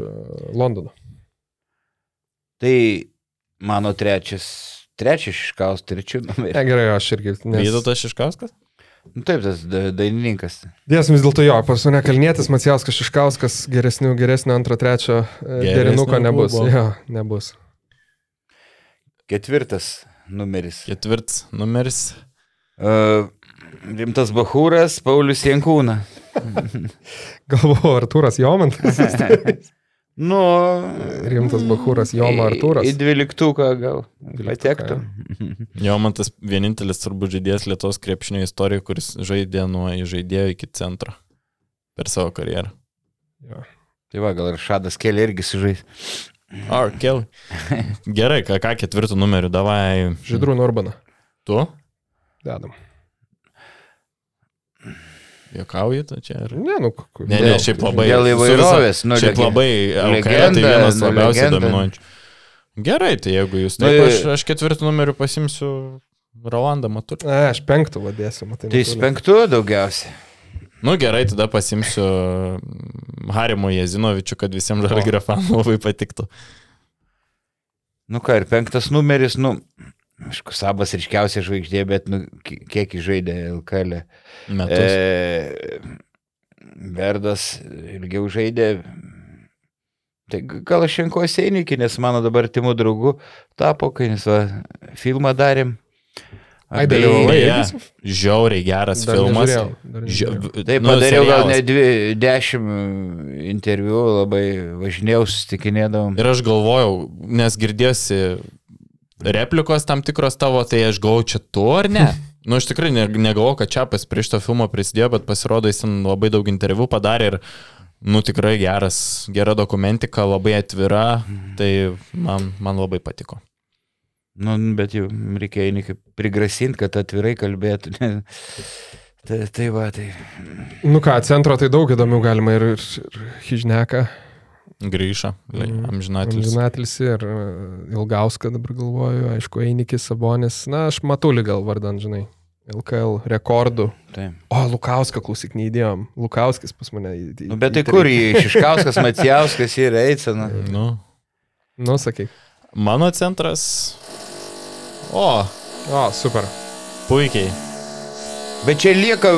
Londono. Tai mano trečias, trečias Šiškaus, trečių numerį. Ne, gerai, aš irgi. Nes... Vydotas Šiškauskas? Nu, taip, tas dainininkas. Dėsim vis dėlto jo, pas mane Kalnietis, Macijauskas, Šiškauskas, geresnių, geresnio antro, trečio derinuko nebus. Jo, nebus. Ketvirtas numeris. Ketvirtas numeris. Uh, rimtas Bahūras, Paulius Jankūna. Galvoju, Artūras Jomantas. nu, rimtas Bahūras Joma Artūras. Į dvyliktuką gal patektų. Jomantas vienintelis turbūt žaidėjas Lietuvos krepšinio istorijoje, kuris žaidė nuo žaidėjo iki centro per savo karjerą. Jo. Tai va, gal ir Šadas Kelė irgi sužais. Ar Kelly. Gerai, ką, ką ketvirtų numerių davai. Žydrų Norbaną. Tu? Dedam. Jokauji tu čia? Ar... Ne, nu, kokiu. Ne, ne, šiaip labai. Dėl įvairovės, nu, šiaip labai. LKL tai vienas nu, labiausiai dominuojančių. Gerai, tai jeigu jūs taip, aš, aš ketvirtų numerių pasimsiu Rolandą Matulį. Ne, aš penktų vadėsiu, matai. Tai jis penktų daugiausiai. Nu gerai, tada pasimsiu Harimo Jezinovičių, kad visiems žalgirio fanų labai patiktų. Nu ką, ir penktas numeris, nu, aišku, Sabas ryškiausia žvaigždė, bet nu, kiek jis žaidė LKL. Metus. E, Verdas ilgiau žaidė. Tai gal aš šienkuosi einikį, nes mano dabar timų draugų tapo, kai mes va, filmą darėm. Ai, dalyvavai. Beje, žiauriai geras dar filmas. Žia... Taip, nu, padariau gal ne dvi, dešimt interviu, labai važinėjau, susitikinėdavom. Ir aš galvojau, nes girdėsi replikos tam tikros tavo, tai aš galvoju, čia tu ar ne? Nu, aš tikrai negalvoju, kad Čiapas prie šito filmo prisidėjo, bet pasirodo, jis ten labai daug interviu padarė ir, nu, tikrai geras, gera dokumentika, labai atvira, tai man, man labai patiko. Nu, bet jau reikėjo kaip prigrasinti, kad atvirai kalbėtų. tai, tai va, tai. Nu ką, centro tai daug įdomių galima ir, ir, ir Hižneką. Grįžą, mm, amžinatelis. Amžinatelis ir e, Ilgauską dabar galvoju, aišku, Einikis, Sabonis. Na, aš matuli gal vardan, žinai. LKL rekordų. Taip. O, Lukauską klausyk, neįdėjom. Lukauskis pas mane. Į, į, nu, bet tai kur jį? Šiškauskas, Macijauskas ir Eitsena. Nu. Nu, sakyk. Mano centras O. O, super. Puikiai. Bet čia lieka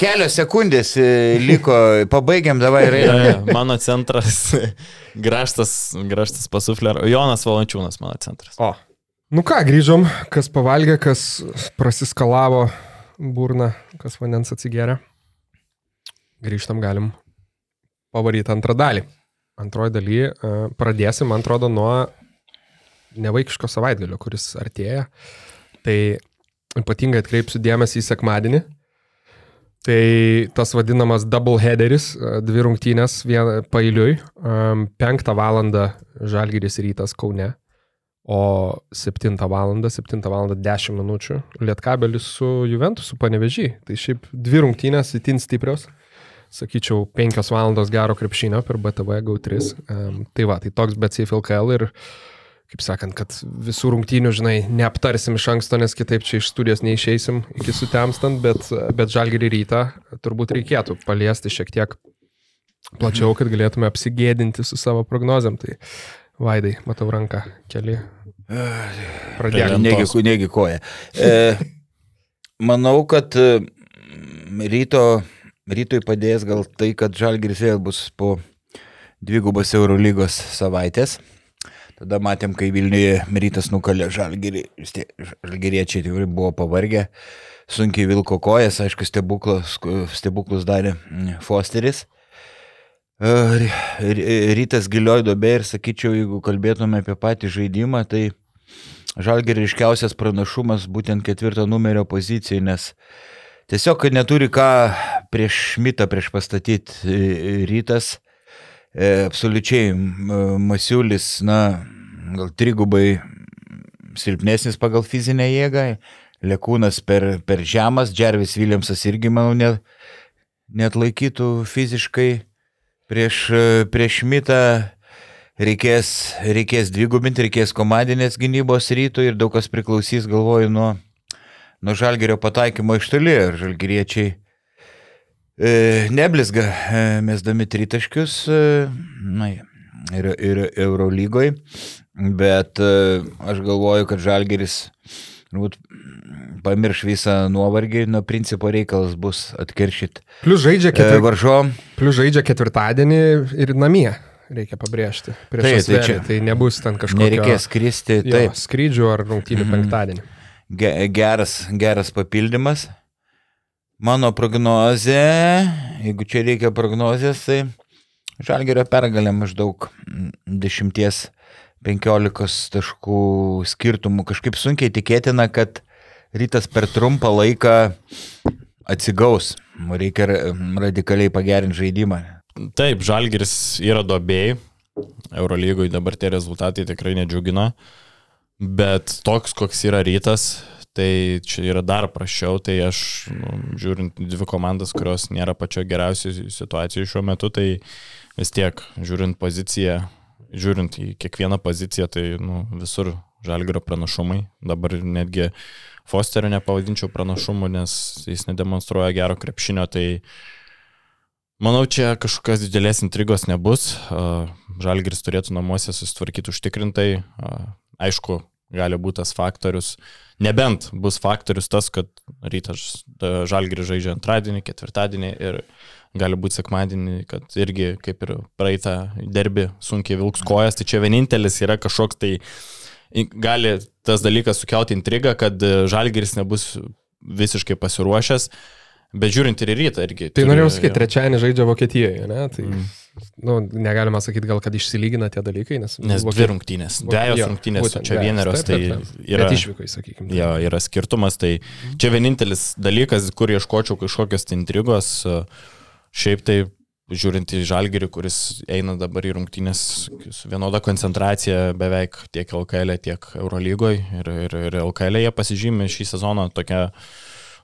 kelios sekundės, e, liko, pabaigiam davai ir einam. mano centras, graštas, graštas pasuflер, Jonas Valančiūnas mano centras. O. Nu ką, grįžom, kas pavalgė, kas prasiskalavo burną, kas vandens atsigeria. grįžtam galim pavaryti antrą dalį. Antroji daly pradėsim, man atrodo, nuo nevaikiško savaitgalio, kuris artėja. Tai ypatingai atkreipsiu dėmesį į sekmadienį. Tai tas vadinamas double headeris, dvi rungtynės pailiui, penktą valandą Žalgiris rytas Kaune, o 7 val. 7 val. 10 minučių Lietkabelis su Juventusu panevežį. Tai šiaip dvi rungtynės itin stiprios sakyčiau, 5 valandos gero krepšinio per BTV GAU3. Um, tai va, tai toks BCF LKL ir, kaip sakant, kad visų rungtynių, žinai, neaptarsim iš anksto, nes kitaip čia iš studijos neišeisim iki sutemstant, bet, bet žalgerį rytą turbūt reikėtų paliesti šiek tiek plačiau, kad galėtume apsigėdinti su savo prognozėm. Tai Vaidai, matau ranką keli. Pradėk. Negi, negi koja. E, manau, kad ryto rytoj padės gal tai, kad Žalgiris vėl bus po dvigubos Eurolygos savaitės. Tada matėm, kai Vilniuje rytas nukalė žalgerį, žalgeriečiai tikrai buvo pavargę, sunkiai vilko kojas, aišku, stebuklus, stebuklus darė mm, Fosteris. E, rytas gilioj dobė ir sakyčiau, jeigu kalbėtume apie patį žaidimą, tai žalgerį iškiausias pranašumas būtent ketvirto numerio pozicijai, nes tiesiog neturi ką prieš mitą prieš pastatyti e, rytas. Absoliučiai Masiulis, na, gal trigubai silpnesnis pagal fizinę jėgą, Lekūnas per, per žemas, Džervis Viljamsas irgi, manau, net, net laikytų fiziškai prieš, prieš mitą. Reikės, reikės dvigubinti, reikės komandinės gynybos rytų ir daug kas priklausys, galvoju, nuo, nuo žalgerio pataikymo iš toli. Žalgeriečiai neblizga e, mesdami tritaškius e, na, ir, ir Eurolygoj, bet aš galvoju, kad Žalgeris Būt, pamirš visą nuovargį, nuo principo reikalas bus atkeršyti. Plius žaidžia, ketvir... varžo. Plius žaidžia ketvirtadienį ir namie, reikia pabrėžti. Tai, tai, čia, tai nebus ten kažkokio... Nereikės skristi, jo, taip. Skrydžių ar rungtynių mm -hmm. penktadienį. Ge, geras, geras papildymas. Mano prognozė, jeigu čia reikia prognozės, tai Žalgerio pergalė maždaug 10-15 taškų skirtumų. Kažkaip sunkiai tikėtina, kad rytas per trumpą laiką atsigaus. Reikia radikaliai pagerinti žaidimą. Taip, Žalgeris yra dobėjai. Eurolygoje dabar tie rezultatai tikrai nedžiugina. Bet toks, koks yra rytas, tai čia yra dar prašiau, tai aš, nu, žiūrint dvi komandas, kurios nėra pačio geriausioje situacijoje šiuo metu, tai vis tiek, žiūrint poziciją, žiūrint į kiekvieną poziciją, tai nu, visur žalgerio pranašumai, dabar netgi Fosterio nepavadinčiau pranašumu, nes jis nedemonstruoja gero krepšinio, tai manau, čia kažkokios didelės intrigos nebus. Žalgeris turėtų namuose susitvarkyti užtikrintai. Aišku, gali būti tas faktorius, nebent bus faktorius tas, kad rytas žalgri žaidžia antradienį, ketvirtadienį ir gali būti sekmadienį, kad irgi kaip ir praeitą derbi sunkiai vilks kojas, tai čia vienintelis yra kažkoks tai gali tas dalykas sukelti intrigą, kad žalgiris nebus visiškai pasiruošęs, bet žiūrint ir į rytą irgi. Tai turi, norėjau sakyti, trečiąjį žaidžia Vokietijoje, ne? Tai... Mm nu, negalima sakyti gal, kad išsilygina tie dalykai, nes... Nes vokie... dvi rungtynės, dviejos rungtynės, būtent, čia vienerios, tai yra... Išvykai, sakykime. Jo, yra skirtumas, tai čia vienintelis dalykas, kur ieškočiau kažkokios tai intrigos, šiaip tai žiūrint į Žalgirį, kuris eina dabar į rungtynės su vienoda koncentracija beveik tiek LKL, tiek Eurolygoje ir, ir, ir LKL jie pasižymė šį sezoną tokia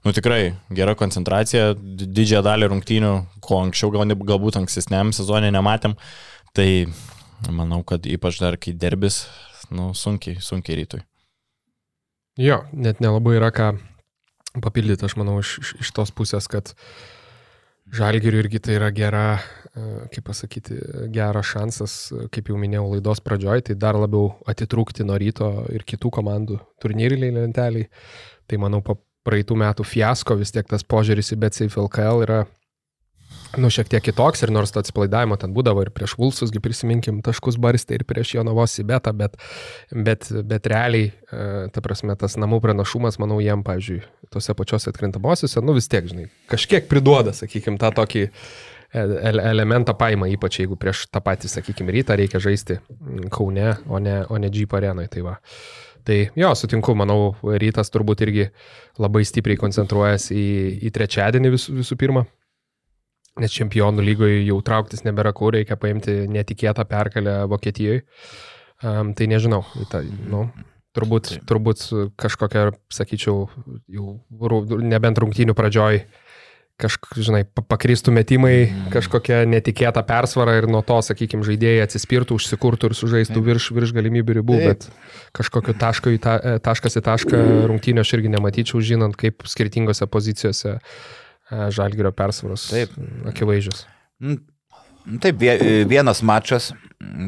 nu tikrai gera koncentracija, didžiąją dalį rungtynių, ko anksčiau gal, galbūt ankstesniam sezonė nematėm, tai manau, kad ypač dar kai derbis, nu sunkiai, sunkiai rytui. Jo, net nelabai yra ką papildyti, aš manau, iš, iš, tos pusės, kad Žalgiriui irgi tai yra gera, e, kaip pasakyti, geras šansas, kaip jau minėjau laidos pradžioj, tai dar labiau atitrūkti nuo ryto ir kitų komandų turnyriniai lenteliai. Tai manau, praeitų metų fiasko, vis tiek tas požiūris į BCF LKL yra nu, šiek tiek kitoks ir nors to atsipalaidavimo ten būdavo ir prieš Vulsusgi prisiminkim taškus barstį ir prieš Jonavos į betą, bet, bet, bet realiai, e, ta prasme, tas namų pranašumas, manau, jiem, pavyzdžiui, tose pačiose atkrintamosiose, nu vis tiek, žinai, kažkiek priduoda, sakykime, tą tokį elementą paima, ypač jeigu prieš tą patį, sakykime, rytą reikia žaisti Kaune, o ne, o ne Jeep arenui. Tai, va. Tai jo, sutinku, manau, rytas turbūt irgi labai stipriai koncentruojasi į, į trečiadienį vis, visų pirma. Nes čempionų lygoje jau trauktis nebėra kur, reikia paimti netikėtą pergalę Vokietijoje. Um, tai nežinau, ta, nu, turbūt, turbūt kažkokia, sakyčiau, jau nebent rungtynių pradžioj kažkaip, žinai, pakristų metimai, mm. kažkokia netikėta persvara ir nuo to, sakykime, žaidėjai atsispirtų, užsikurtų ir sužaistų virš, virš galimybių ribų, Taip. bet kažkokio taško į ta, e, taškas į tašką rungtynio aš irgi nematyčiau, žinant, kaip skirtingose pozicijose e, žalgerio persvaros Taip. akivaizdžios. Mm, taip, vienas mačas,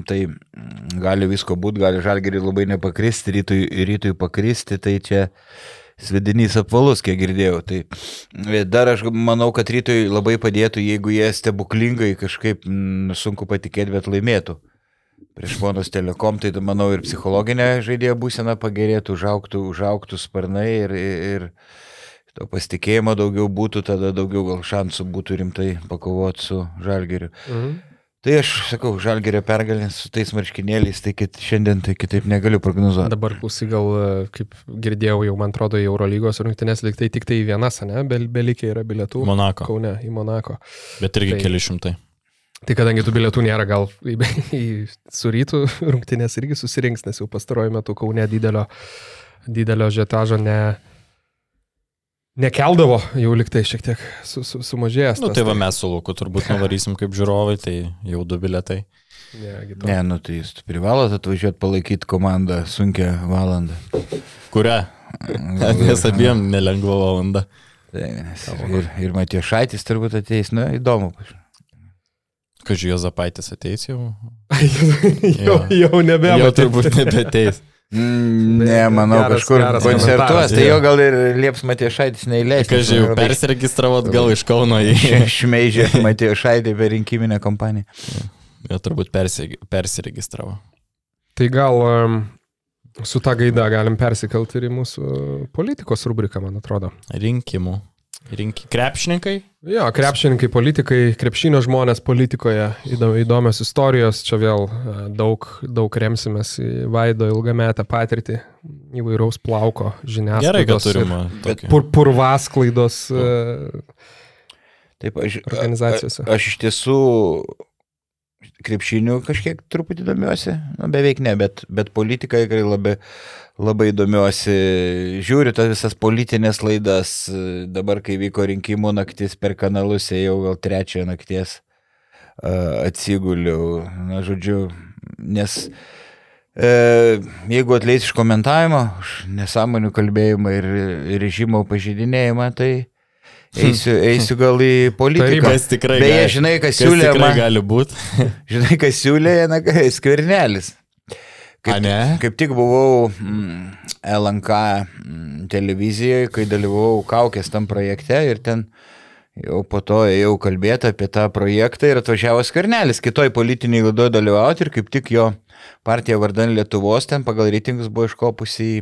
tai gali visko būti, gali žalgerį labai nepakristi, rytui, rytui pakristi, tai čia svedinys apvalus, kiek girdėjau. Tai e, dar aš manau, kad rytoj labai padėtų, jeigu jie stebuklingai kažkaip, m, sunku patikėti, bet laimėtų. Prieš Monos Telekom, tai manau ir psichologinė žaidėjo būsena pagerėtų, užauktų, užauktų sparnai ir, ir to pasitikėjimo daugiau būtų, tada daugiau gal šansų būtų rimtai pakovoti su Žalgeriu. Mhm. Tai aš sakau, žalgerio pergalė su tais marškinėliais, tai kit, šiandien tai kitaip negaliu prognozuoti. Dabar klausyk, gal, e, kaip girdėjau, jau man atrodo, į Eurolygos rungtynės liktai tik tai vienas, ne, Bel, belikė yra bilietų. Monako. Kaune, į Monako. Bet irgi tai, keli šimtai. Tai kadangi tų bilietų nėra, gal į, į surytų rungtynės irgi susirinks, nes jau pastaruoju metu Kaune didelio, didelio žetažo ne Nekeldavo, jau liktai šiek tiek su, su, sumažėjęs. Na nu, tai va mes su Luku turbūt nuvarysim kaip žiūrovai, tai jau du biletai. Ne, ne, nu tai jūs privalot atvažiuoti palaikyti komandą sunkia valanda. Kurią? Nes abiem nelengva valanda. Tai, ir, ir Matėjo Šaitis turbūt ateis, nu įdomu. Kažkai Jozapaitis ateis jau. jau, jau nebe. Jau turbūt nebeteis. Mm, ne, manau, geras, kažkur geras koncertuos, tai jo gal ir Lieps Matiešaitis neįleis. Kai jau persiregistravot gal iš Kauno į... Šmeižė Matiešaitį per rinkiminę kampaniją. Jo turbūt persiregistravo. Tai gal um, su ta gaida galim persikelti ir į mūsų politikos rubriką, man atrodo. Rinkimų. Rinki, krepšininkai? Jo, krepšininkai, politikai, krepšinio žmonės politikoje, įdomios istorijos, čia vėl e, daug, daug remsimės į Vaido ilgametę patirtį, įvairaus plauko žiniasklaidos. Gerai, kad turime. Pur, purvasklaidos Taip, aš, organizacijose. A, aš iš tiesų krepšinių kažkiek truputį domiuosi, nu, beveik ne, bet, bet politika tikrai labai labai domiuosi, žiūriu tas visas politinės laidas, dabar kai vyko rinkimų naktis per kanalus, jau gal trečią nakties atsiguliu, na žodžiu, nes e, jeigu atleis iš komentavimo, nesąmonių kalbėjimą ir režimo pažydinėjimą, tai eisiu, eisiu gal į politiką. Taip, tikrai. Beje, žinai, kas, kas siūlė. Man, gali būti. žinai, kas siūlė, na, skvernelis. Kaip, A, ne? kaip tik buvau mm, LNK mm, televizijoje, kai dalyvavau kaukės tam projekte ir ten jau po to ėjau kalbėti apie tą projektą ir atvažiavo Skarnelis kitoj politiniai laidoje dalyvauti ir kaip tik jo partija vardan Lietuvos ten pagal reitingus buvo iškopusi į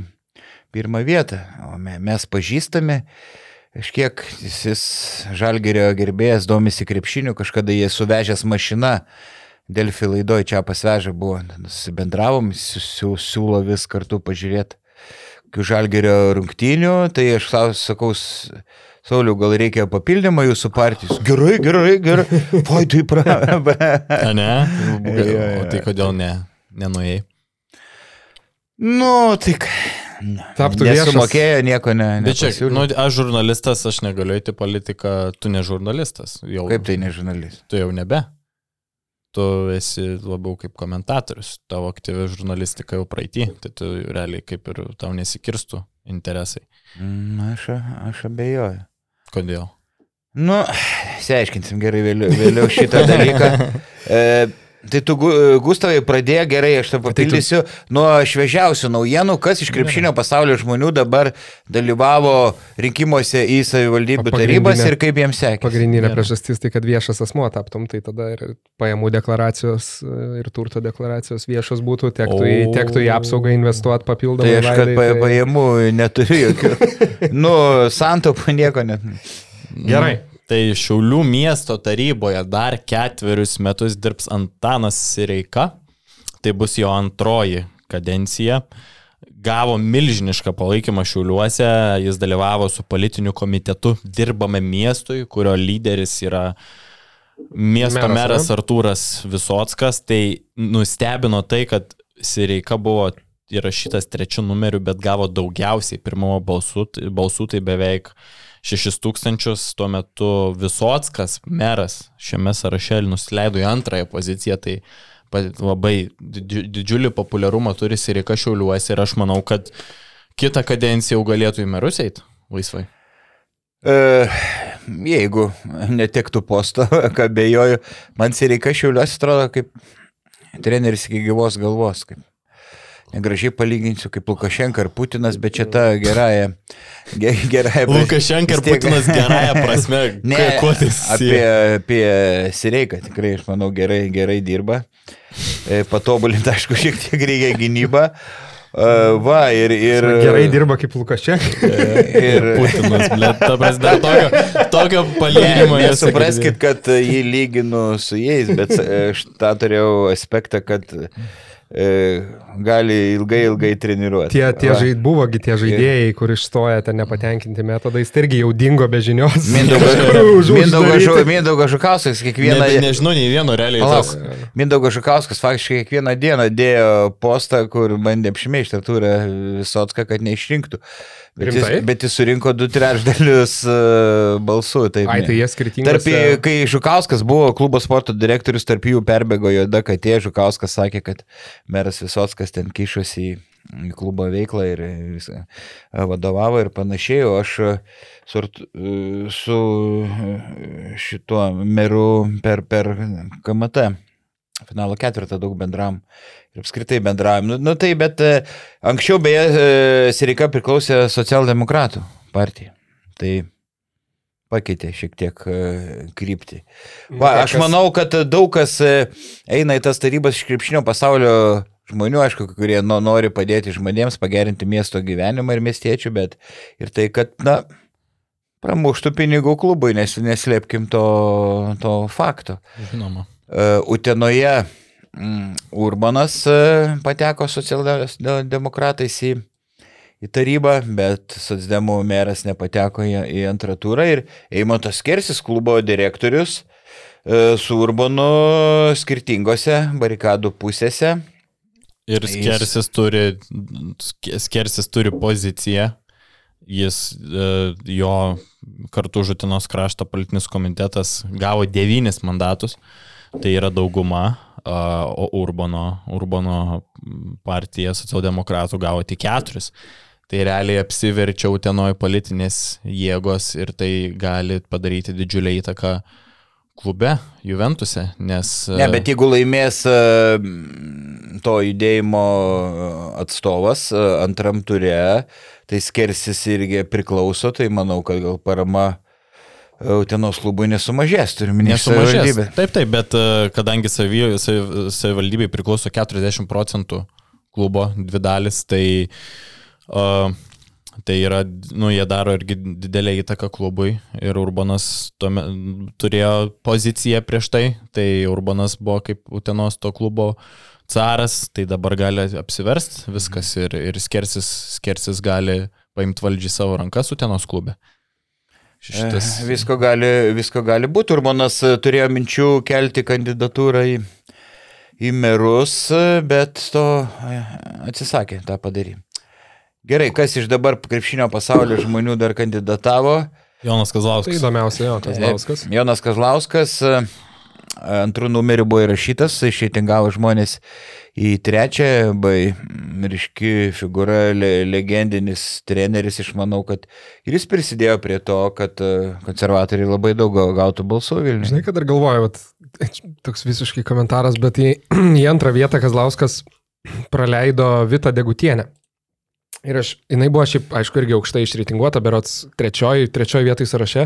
pirmą vietą. O mes pažįstame. Kažkiek jis žalgerio gerbėjas domisi krepšiniu, kažkada jie suvežęs mašiną Delfi laidoje čia pasvežę buvo, bendravom, siūlo vis kartu pažiūrėti žalgerio rungtynių, tai aš sakau, Sauliau, gal reikia papildymą jūsų partijos? Gerai, gerai, gerai. Oi, tai pra. A ne? O tai kodėl ne? Nenuėjai? Nu, tik. Taptų nesumokėjo, nieko ne. Bet čia, nu, aš žurnalistas, aš negaliu eiti politiką, tu ne žurnalistas. Jau, Kaip tai ne žurnalistas? Tu jau nebe tu esi labiau kaip komentatorius, tavo aktyvi žurnalistika jau praeitį, tai tu realiai kaip ir tau nesikirstų interesai. Mm, aš, aš abejoju. Kodėl? Nu, išsiaiškinsim gerai vėliau, vėliau šitą dalyką. E, Tai tu, Gustavai, pradėjo gerai, aš tą papildysiu, tai tu... nuo šviežiausių naujienų, kas iš krepšinio pasaulio žmonių dabar dalyvavo rinkimuose į savivaldybių tarybas ir kaip jiems sekė. Pagrindinė priežastis tai, kad viešas asmuo taptum, tai tada ir pajamų deklaracijos ir turto deklaracijos viešos būtų, tektų, į, tektų į apsaugą investuoti papildomai. Tai aš kad vaidai, tai... pajamų neturiu jokių. nu, santopų nieko net. Gerai. Tai Šiaulių miesto taryboje dar ketverius metus dirbs Antanas Sireika. Tai bus jo antroji kadencija. Gavo milžinišką palaikymą Šiauliuose, jis dalyvavo su politiniu komitetu Dirbame miestui, kurio lyderis yra miesto meras, meras Artūras Visotskas. Tai nustebino tai, kad Sireika buvo įrašytas trečiu numeriu, bet gavo daugiausiai pirmojo balsų, balsų tai beveik 6 tūkstančius, tuo metu Visotskas, meras, šiame sąraše nusileido į antrąją poziciją, tai labai didžiulį populiarumą turi Sirika Šiauliuose ir aš manau, kad kitą kadenciją jau galėtų į merus eiti laisvai. E, jeigu netektų posto, ką bejoju, man Sirika Šiauliuose atrodo kaip treneris iki gyvos galvos, kaip negražiai palyginsiu kaip Lukašenka ir Putinas, bet čia ta gerąją. gerąją Lukašenka ir Putinas gerąją prasme. ne, kuo tai apie, apie Sireiką tikrai, aš manau, gerai, gerai dirba. E, patobulinti, aišku, šiek tiek reikia gynybą. Uh, va, ir, ir... Gerai dirba kaip Lukašenka. ir Putinas, blėt, ta prasme, tokio, tokio palyginimo. Nesupraskit, kad jį lyginu su jais, bet aš tą turėjau aspektą, kad E, gali ilgai, ilgai treniruoti. Tie, tie žaid, buvogi tie žaidėjai, kur išstoja ten nepatenkinti metodais, tai irgi jau dingo be žinios. Mindaugas Žukauskas kiekvieną dieną. Ne, nežinau, nei vieno realiai. Tas... Mindaugas Žukauskas faktiškai kiekvieną dieną dėjo postą, kur bandė apšmeišti Artūrą Visotską, kad neišrinktų. Bet jis, bet jis surinko du trečdalius uh, balsų. Taip, Ai, tai jie skirtingi. Tarp, kai Žukauskas buvo klubo sporto direktorius, tarp jų perbėgo juoda katė, Žukauskas sakė, kad meras Visotskas ten kišosi į, į klubo veiklą ir visą, vadovavo ir panašiai, o aš su, su šituo meru per, per KMT finalo ketvirtą daug bendram apskritai bendram. Nu, nu tai, bet e, anksčiau beje e, Sirika priklausė socialdemokratų partijai. Tai pakeitė šiek tiek e, kryptį. Va, aš manau, kad daug kas eina į tas tarybas iš krepšinio pasaulio žmonių, aišku, kurie no, nori padėti žmonėms pagerinti miesto gyvenimą ir miestiečių, bet ir tai, kad, na, pramuštų pinigų klubui, nes neslėpkim to, to fakto. Žinoma. Utenoje Urbanas e, pateko socialdemokratais į, į tarybą, bet socdemų meras nepateko į, į antrą turą ir Eimontas Kersis, klubo direktorius, e, su Urbanu skirtingose barikadų pusėse. Ir Skersis turi, Skersis turi poziciją, jis, jo kartu Žutinos krašto politinis komitetas gavo devynis mandatus, tai yra dauguma, o Urbano, Urbano partija socialdemokratų gavo tik keturis. Tai realiai apsiverčia utenoje politinės jėgos ir tai gali padaryti didžiulę įtaką klube, Juventuse, nes... Ne, bet jeigu laimės to judėjimo atstovas antram turė, tai skersis irgi priklauso, tai manau, kad gal parama Utenos klubui nesumažės, turime nesumažės. Taip, taip, bet e, kadangi savivaldybei priklauso 40 procentų klubo, dvi dalis, tai, uh, tai yra, nu, jie daro irgi didelę įtaką klubui ir Urbanas tuome, turėjo poziciją prieš tai, tai Urbanas buvo kaip Utenos to klubo caras, tai dabar gali apsiverst viskas ir, ir skersis, skersis gali paimti valdžią savo rankas Utenos klube. Šitas... Eh, visko gali, visko gali būti. Urbanas eh, turėjo minčių kelti kandidatūrą į, į merus, eh, bet to atsisakė tą padaryti. Gerai, kas iš dabar krepšinio pasaulio žmonių dar kandidatavo? Jonas Kazlauskas. Tai įdomiausia, jo, Kazlauskas. Jonas Kazlauskas. Antrų numerių buvo įrašytas, išreitingavo žmonės į trečią, bai ryški figūra, le, legendinis treneris, aš manau, kad ir jis prisidėjo prie to, kad e, konservatoriai labai daug gautų balsų Vilniuje. Žinai, kad dar galvoju, vat, toks visiškai komentaras, bet į, į antrą vietą Kazlauskas praleido Vita Degutienę. Ir aš, jinai buvo šiaip, aišku, irgi aukštai išreitinguota, berots trečioji, trečioji vietoj sąraše.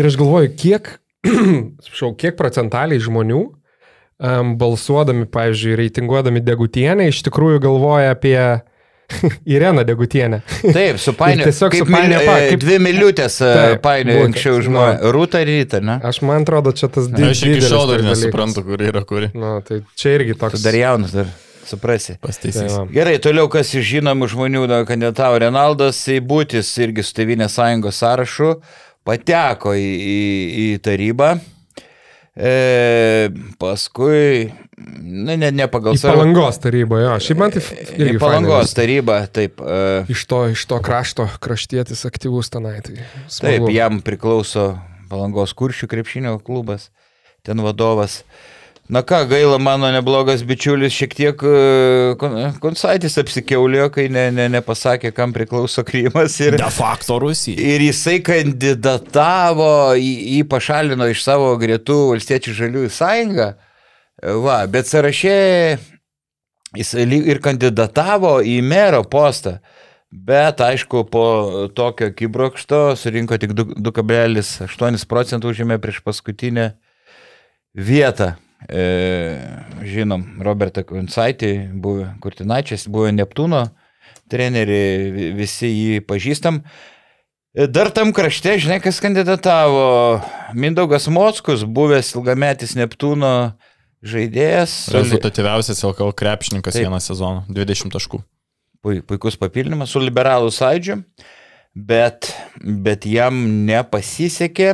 Ir aš galvoju, kiek, šau, kiek procentaliai žmonių um, balsuodami, pavyzdžiui, reitinguodami Degutienę, iš tikrųjų galvoja apie Ireną Degutienę. Taip, supainioja. Tiesiog supainioja. Pa, kaip dvi miliutės painioja anksčiau žmonės. Rūta ryta, ne? Aš man atrodo, čia tas didelis. Aš iki šiol dar nesuprantu, kur yra kuri. Na, tai čia irgi toks. Tu dar jaunas dar. Suprasi. Pastaisys. Tai Gerai, toliau kas iš žinomų žmonių kandidatavo Renaldas Seibutis irgi su Tevinės sąjungos sąrašu pateko į, į, į tarybą. E, paskui, na, ne, ne pagal savo. Palangos taryba, jo, šiaip man tai irgi. Palangos taryba, taip. E, iš, to, iš to krašto kraštietis aktyvus tenai. Tai smagu. taip, jam priklauso Palangos kuršių krepšinio klubas, ten vadovas. Na ką, gaila, mano neblogas bičiulis šiek tiek e, konsaitis apsikeulėjo, kai ne, ne, nepasakė, kam priklauso Krymas. Ir, De facto Rusija. Ir jisai kandidatavo, jį pašalino iš savo gretų valstiečių žaliųjų sąjungą. Va, bet sąrašė jis ir kandidatavo į mero postą. Bet aišku, po tokio kibrokšto surinko tik 2,8 procentų užėmė prieš paskutinę vietą. E, žinom, Robertą Kunsaitį, buvo Kurtinaičias, buvo Neptūno treneriai, visi jį pažįstam. E, dar tam krašte, žinai, kas kandidatavo, Mindaugas Mockus, buvęs ilgametis Neptūno žaidėjas. Rezultatyviausias LKL krepšininkas Taip. vieną sezoną, 20 taškų. Puikus papildymas su liberalų sąidžiu, bet, bet jam nepasisekė.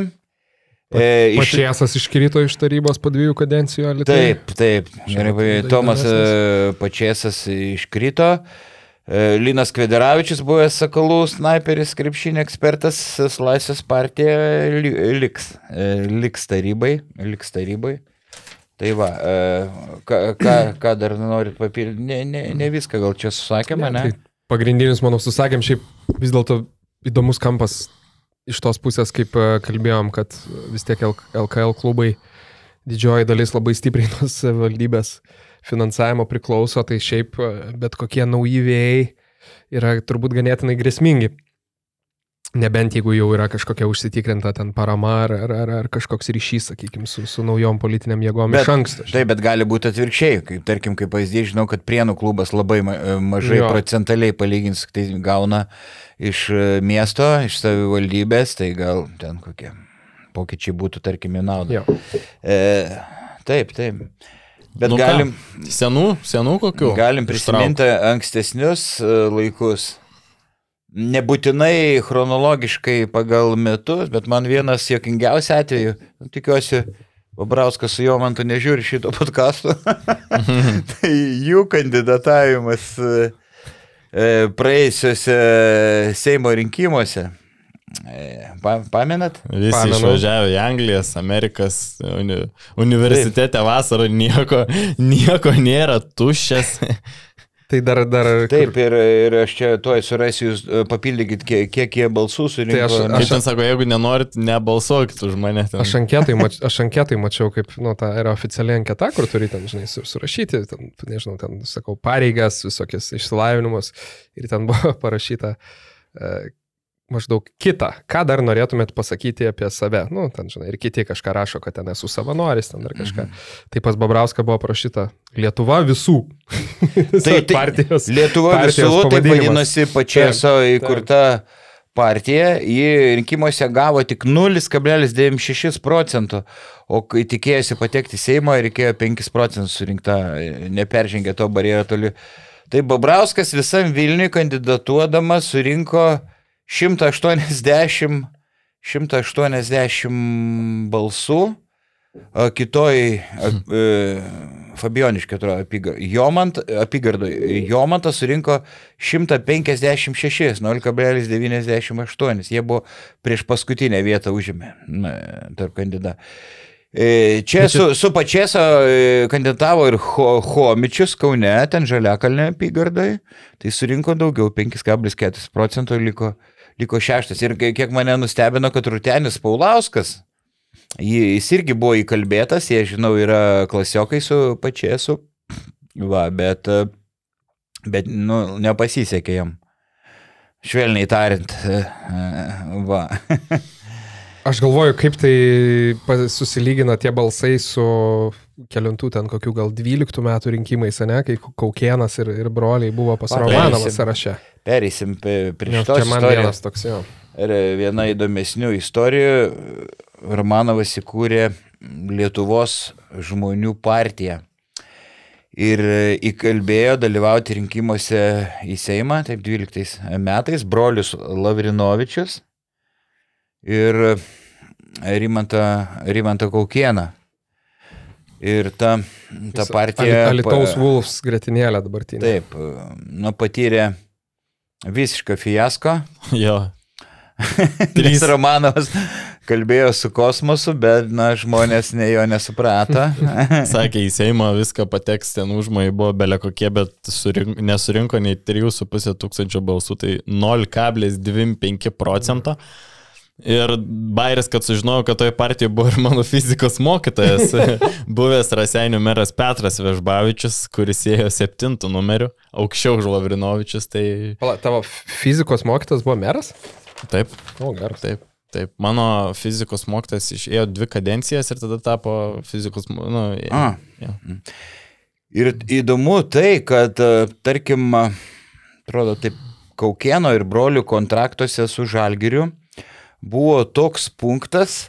E, iš... Pačiasas iškrito iš tarybos po dviejų kadencijų. Alitai. Taip, taip. Gerai, Tomas e, Pačiasas iškrito. E, Linas Kvederavičius, buvęs Sakalų sniperis, krepšinio ekspertas, Laisvės partija liks, e, liks tarybai. Liks tarybai. Tai va, ką, ką, ką dar norit papildyti? Ne, ne, ne viską gal čia susakėme, ne? ne? Tai pagrindinis, manau, susakėm, šiaip vis dėlto įdomus kampas iš tos pusės, kaip e, kalbėjom, kad vis tiek LKL klubai didžioji dalis labai stipriai nuo savivaldybės finansavimo priklauso, tai šiaip e, bet kokie nauji vėjai yra turbūt ganėtinai grėsmingi. Nebent jeigu jau yra kažkokia užsitikrinta ten parama ar, ar, ar, ar kažkoks ryšys, sakykime, su, su naujom politiniam jėgom bet, iš anksto. Taip, bet gali būti atvirkščiai. Kaip, tarkim, kaip pavyzdys, žinau, kad Prienų klubas labai ma mažai jo. procentaliai palygins, tai gauna iš e, miesto, iš savivaldybės, tai gal ten kokie pokyčiai būtų, tarkim, į naudą. E, taip, taip. Bet nu galim. Ką? Senų, senų kokių? Galim prisiminti Ištrauk. ankstesnius e, laikus. Nebūtinai chronologiškai pagal metus, bet man vienas jokingiausių atvejų, tikiuosi, Babrauskas su juo man tu nežiūri šito podkasto, tai jų kandidatavimas e, praėjusiuose Seimo rinkimuose. E, pa, pamenat? Visi Pamenu. išvažiavo į Anglijas, Amerikas, uni, universitete vasarą nieko, nieko nėra, tuščias. Tai dar, dar. Taip, kur... ir, ir aš čia tuoj surasiu, jūs e, papildykit, kiek, kiek jie balsų surinko. Tai aš, aš, aš ten sako, jeigu nenorit, nebalsuokit už mane. Ten. Aš anketai, mač, aš anketai mačiau, kaip, nu, ta yra oficiali anketa, kur turi ten, žinai, surašyti, ten, nežinau, ten, sakau, pareigas, visokias išsilavinimus ir ten buvo parašyta, e, maždaug kitą, ką dar norėtumėt pasakyti apie save. Nu, ten, žinai, ir kiti kažką rašo, kad ten esu savanoris, ten dar kažką. Mhm. Tai pas Babrauską buvo parašyta Lietuva visų. tai, tai partijos. Lietuva partijos visų, tai vadinasi pačia savo įkurta partija, ji rinkimuose gavo tik 0,96 procentų, o kai tikėjosi patekti Seimo, reikėjo 5 procentus surinkta, neperžengė to barjerą toli. Tai Babrauskas visam Vilniui kandidatuodamas surinko 180, 180 balsų, kitoj e, Fabioniškė apygardoje apygardoj, Jomantas surinko 156, 0,98. Jie buvo prieš paskutinę vietą užėmė tarp kandidatų. E, čia su, su pačieso e, kandidatavo ir Ho, Homičius Kaune, ten Žaliakalne apygardai, tai surinko daugiau, 5,4 procento liko, liko šeštas. Ir kiek mane nustebino, kad Rutenis Paulauskas, jis irgi buvo įkalbėtas, jie, žinau, yra klasiokai su pačiesu, va, bet, bet nu, nepasisekė jam. Švelniai tariant, va. Aš galvoju, kaip tai susilygina tie balsai su keliantų ten kokių gal 12 metų rinkimais, ne, kai Kaukienas ir, ir broliai buvo pas Romanovą sąraše. Pereisim prie šito. Čia man vienas toks jo. Ir viena įdomesnių istorijų, Romanovas įkūrė Lietuvos žmonių partiją. Ir įkalbėjo dalyvauti rinkimuose į Seimą, taip 12 metais, brolius Lavrinovičius ir Rimantą, Rimantą Kaukieną. Ir ta, ta partija... Alitaus Wolfs gretinėlė dabartinė. Taip, nu patyrė visišką fiasko. Jo. Trys Romanovas kalbėjo su kosmosu, bet, na, žmonės ne jo nesuprato. Sakė, į Seimą viską pateks, ten užmai buvo belė kokie, bet surink, nesurinko nei 3,5 tūkstančio balsų, tai 0,25 procento. Mm. Ir bairis, kad sužinojau, kad toje partijoje buvo ir mano fizikos mokytojas, buvęs Raseinių meras Petras Vežbavičius, kuris ėjo septintų numeriu, aukščiau už Lavrinovičius. Tai... Pala, tavo fizikos mokytojas buvo meras? Taip. O, geras. Taip. Taip, mano fizikos mokytas išėjo dvi kadencijas ir tada tapo fizikos, nu, A. Ja. Ir įdomu tai, kad, tarkim, atrodo, taip, Kaukieno ir brolių kontraktuose su Žalgiriu buvo toks punktas,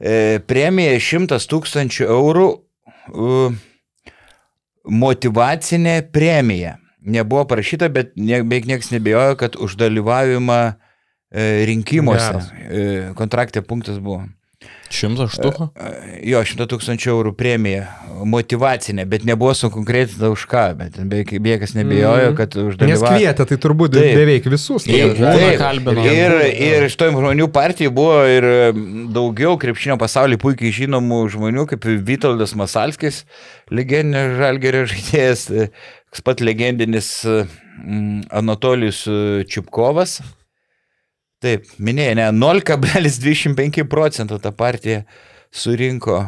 e, premija 100 tūkstančių eurų e, motivacinė premija. Nebuvo parašyta, bet ne, beveik niekas nebejojo, kad už dalyvavimą e, rinkimuose e, kontraktė punktas buvo. Šimtas štukų? Jo, šimta tūkstančių eurų premija, motivacinė, bet nebuvo sukonkretinta už ką, bet beveik niekas nebejojo, mm. kad už dalyvavimą. Nes kvietė, tai turbūt taip. beveik visus. Taip, taip, ir, ir iš to žmonių partijų buvo ir daugiau krepšinio pasaulyje puikiai žinomų žmonių, kaip Vytoldas Masalskis, legendinis žalgerio žaidėjas, tas pat legendinis Anatolijus Čiupkovas. Taip, minėjai, ne, 0,25 procentų ta partija surinko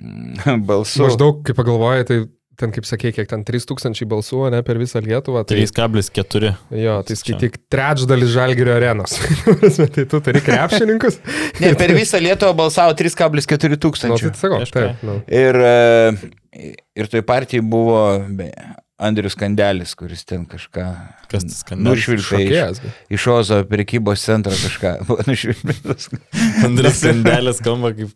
mm, balsų. Maždaug, kai pagalvoji, tai ten, kaip sakė, kiek ten 3000 balsų, ne, per visą Lietuvą. Tai... 3,4. Jo, tai skaityk trečdalis žalgerio arenos. tai tu turi krepšininkus. ne, per visą Lietuvą balsavo 3,4 tūkstančių. Nu, tai sakau, taip. Nu. Ir, e, ir toj partijai buvo Andrius Kandelis, kuris ten kažką nušvilpė iš, iš Ozo prekybos centro kažką nušvilpė. Andrius Kandelis skamba kaip...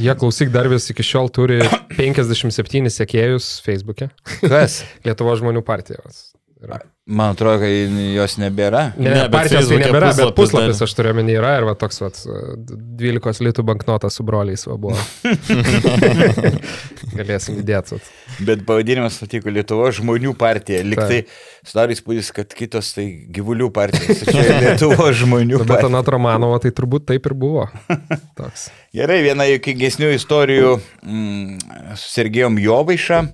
Jie klausyk dar vis iki šiol turi 57 sekėjus Facebook'e. Kas? Lietuvo žmonių partijos. Yra. Man atrodo, kad jos nebėra. Ne, ne partijos tai nebėra, puslapis, bet puslapis aš turiu menį yra ir va toks va 12 litų banknotas su broliais va buvo. Galėsim įdėti. Bet pavadinimas patiko Lietuvo žmonių partija. Liktai sudaro įspūdis, kad kitos tai gyvulių partijos. Čia Lietuvo žmonių partija. Bet Anat Romanovo tai turbūt taip ir buvo. Toks. Gerai, viena juokingesnių istorijų mm, su Sergejom Jovaiša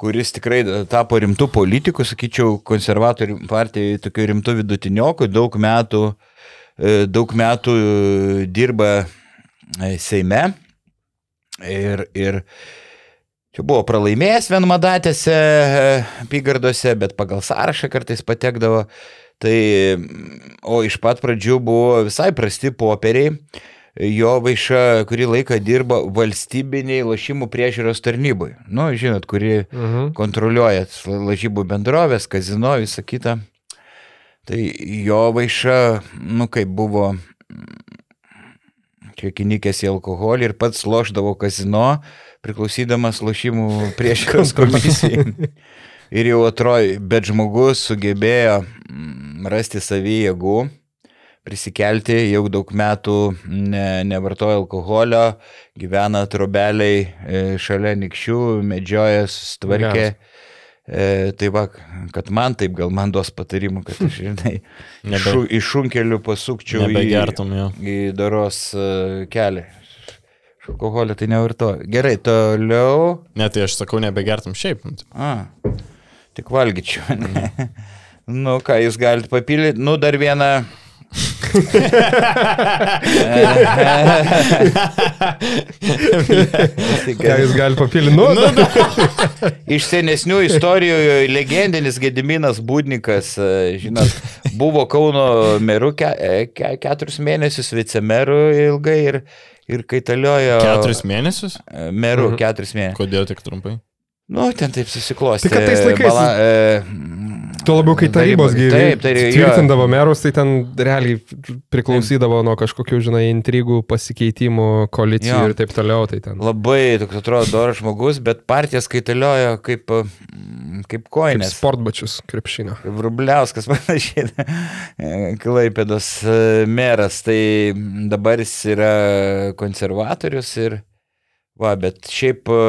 kuris tikrai tapo rimtų politikų, sakyčiau, konservatorių partijai tokiu rimtu vidutinioku, daug metų, e, daug metų e, dirba e, Seime. Ir, ir čia buvo pralaimėjęs vienmadatėse apygardose, bet pagal sąrašą kartais patekdavo. Tai, o iš pat pradžių buvo visai prasti popieriai jo vaiša kurį laiką dirbo valstybiniai lošimų priežiūros tarnybai. Nu, žinot, kuri mhm. kontroliuoja lažybų bendrovės, kazino, visą kitą. Tai jo vaiša, nu, kaip buvo čia kinikės į alkoholį ir pats lošdavo kazino, priklausydamas lošimų priežiūros komisijai. Ir jau atrodo, bet žmogus sugebėjo mm, rasti savį jėgų prisikelti, jau daug metų ne, nevartoja alkoholio, gyvena trobeliai e, šalia nikščių, medžioja, sustvarkė. E, tai va, kad man taip gal man duos patarimų, kad aš, žinai, Nebe, šu, iš šunkelių pasukčiau į, į daros uh, kelią. Alkoholio tai nevartoju. Gerai, toliau. Ne, tai aš sakau, nebegertum šiaip. nu. A, tik valgyčiau. Ne. Nu, ką jūs galite papildyti? Nu, dar vieną. Ką jūs galite papildyti? Nu, nu, Iš senesnių istorijų legendinis Gediminas Būdnikas, e, žinot, buvo Kauno meru ke, e, ke, keturis mėnesius, vicemeru ilgai ir, ir kaitaliojo. Keturis mėnesius? e, Meru mhm. keturis mėnesius. Kodėl tik trumpai? Nu, ten taip susiklostė. Tai kad tais laikais- e, Tuo labiau, kai tarybos gyvi Taip, tai tvirtindavo merus, tai ten realiai priklausydavo nuo kažkokių, žinai, intrigų, pasikeitimų, koalicijų Jo. ir taip toliau. Tai ten Labai toks atrodo doras žmogus, bet partijas kaitaliojo kaip, kaip kaip koinės. sportbačius krepšinio. Kaip Rubliauskas panašiai, Klaipėdos e, meras, tai dabar jis yra konservatorius ir, va, bet šiaip e,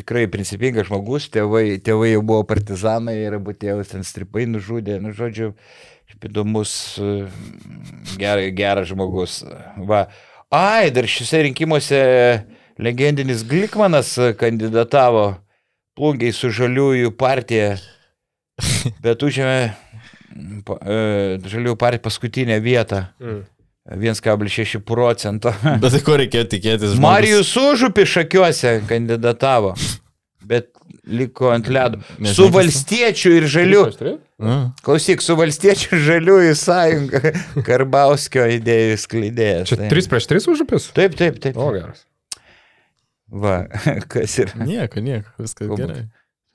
tikrai principingas žmogus, tėvai, tėvai jau buvo partizanai ir abu tėvus ten stripai nužudė, nu žodžiu, įdomus, e, gerai, geras žmogus. Va. Ai, dar šiuose rinkimuose legendinis Glikmanas kandidatavo plungiai su žaliųjų partija, bet užėmė e, žaliųjų partija paskutinę vietą. Mm. 1,6 procento. Bet tai ko reikėjo tikėtis? žmogus? Marijus Užupi šakiuose kandidatavo, bet liko ant ledo. Nežinau, Su valstiečių ir žalių. Nu, Klausyk, su valstiečių ir žaliųjų sąjunga Karbauskio idėjų skleidėjas. Čia Tai- 3 prieš 3 užupis? Taip, taip, taip. O, geras. Va, kas ir. nieko, nieko, viskas Kalbu. gerai.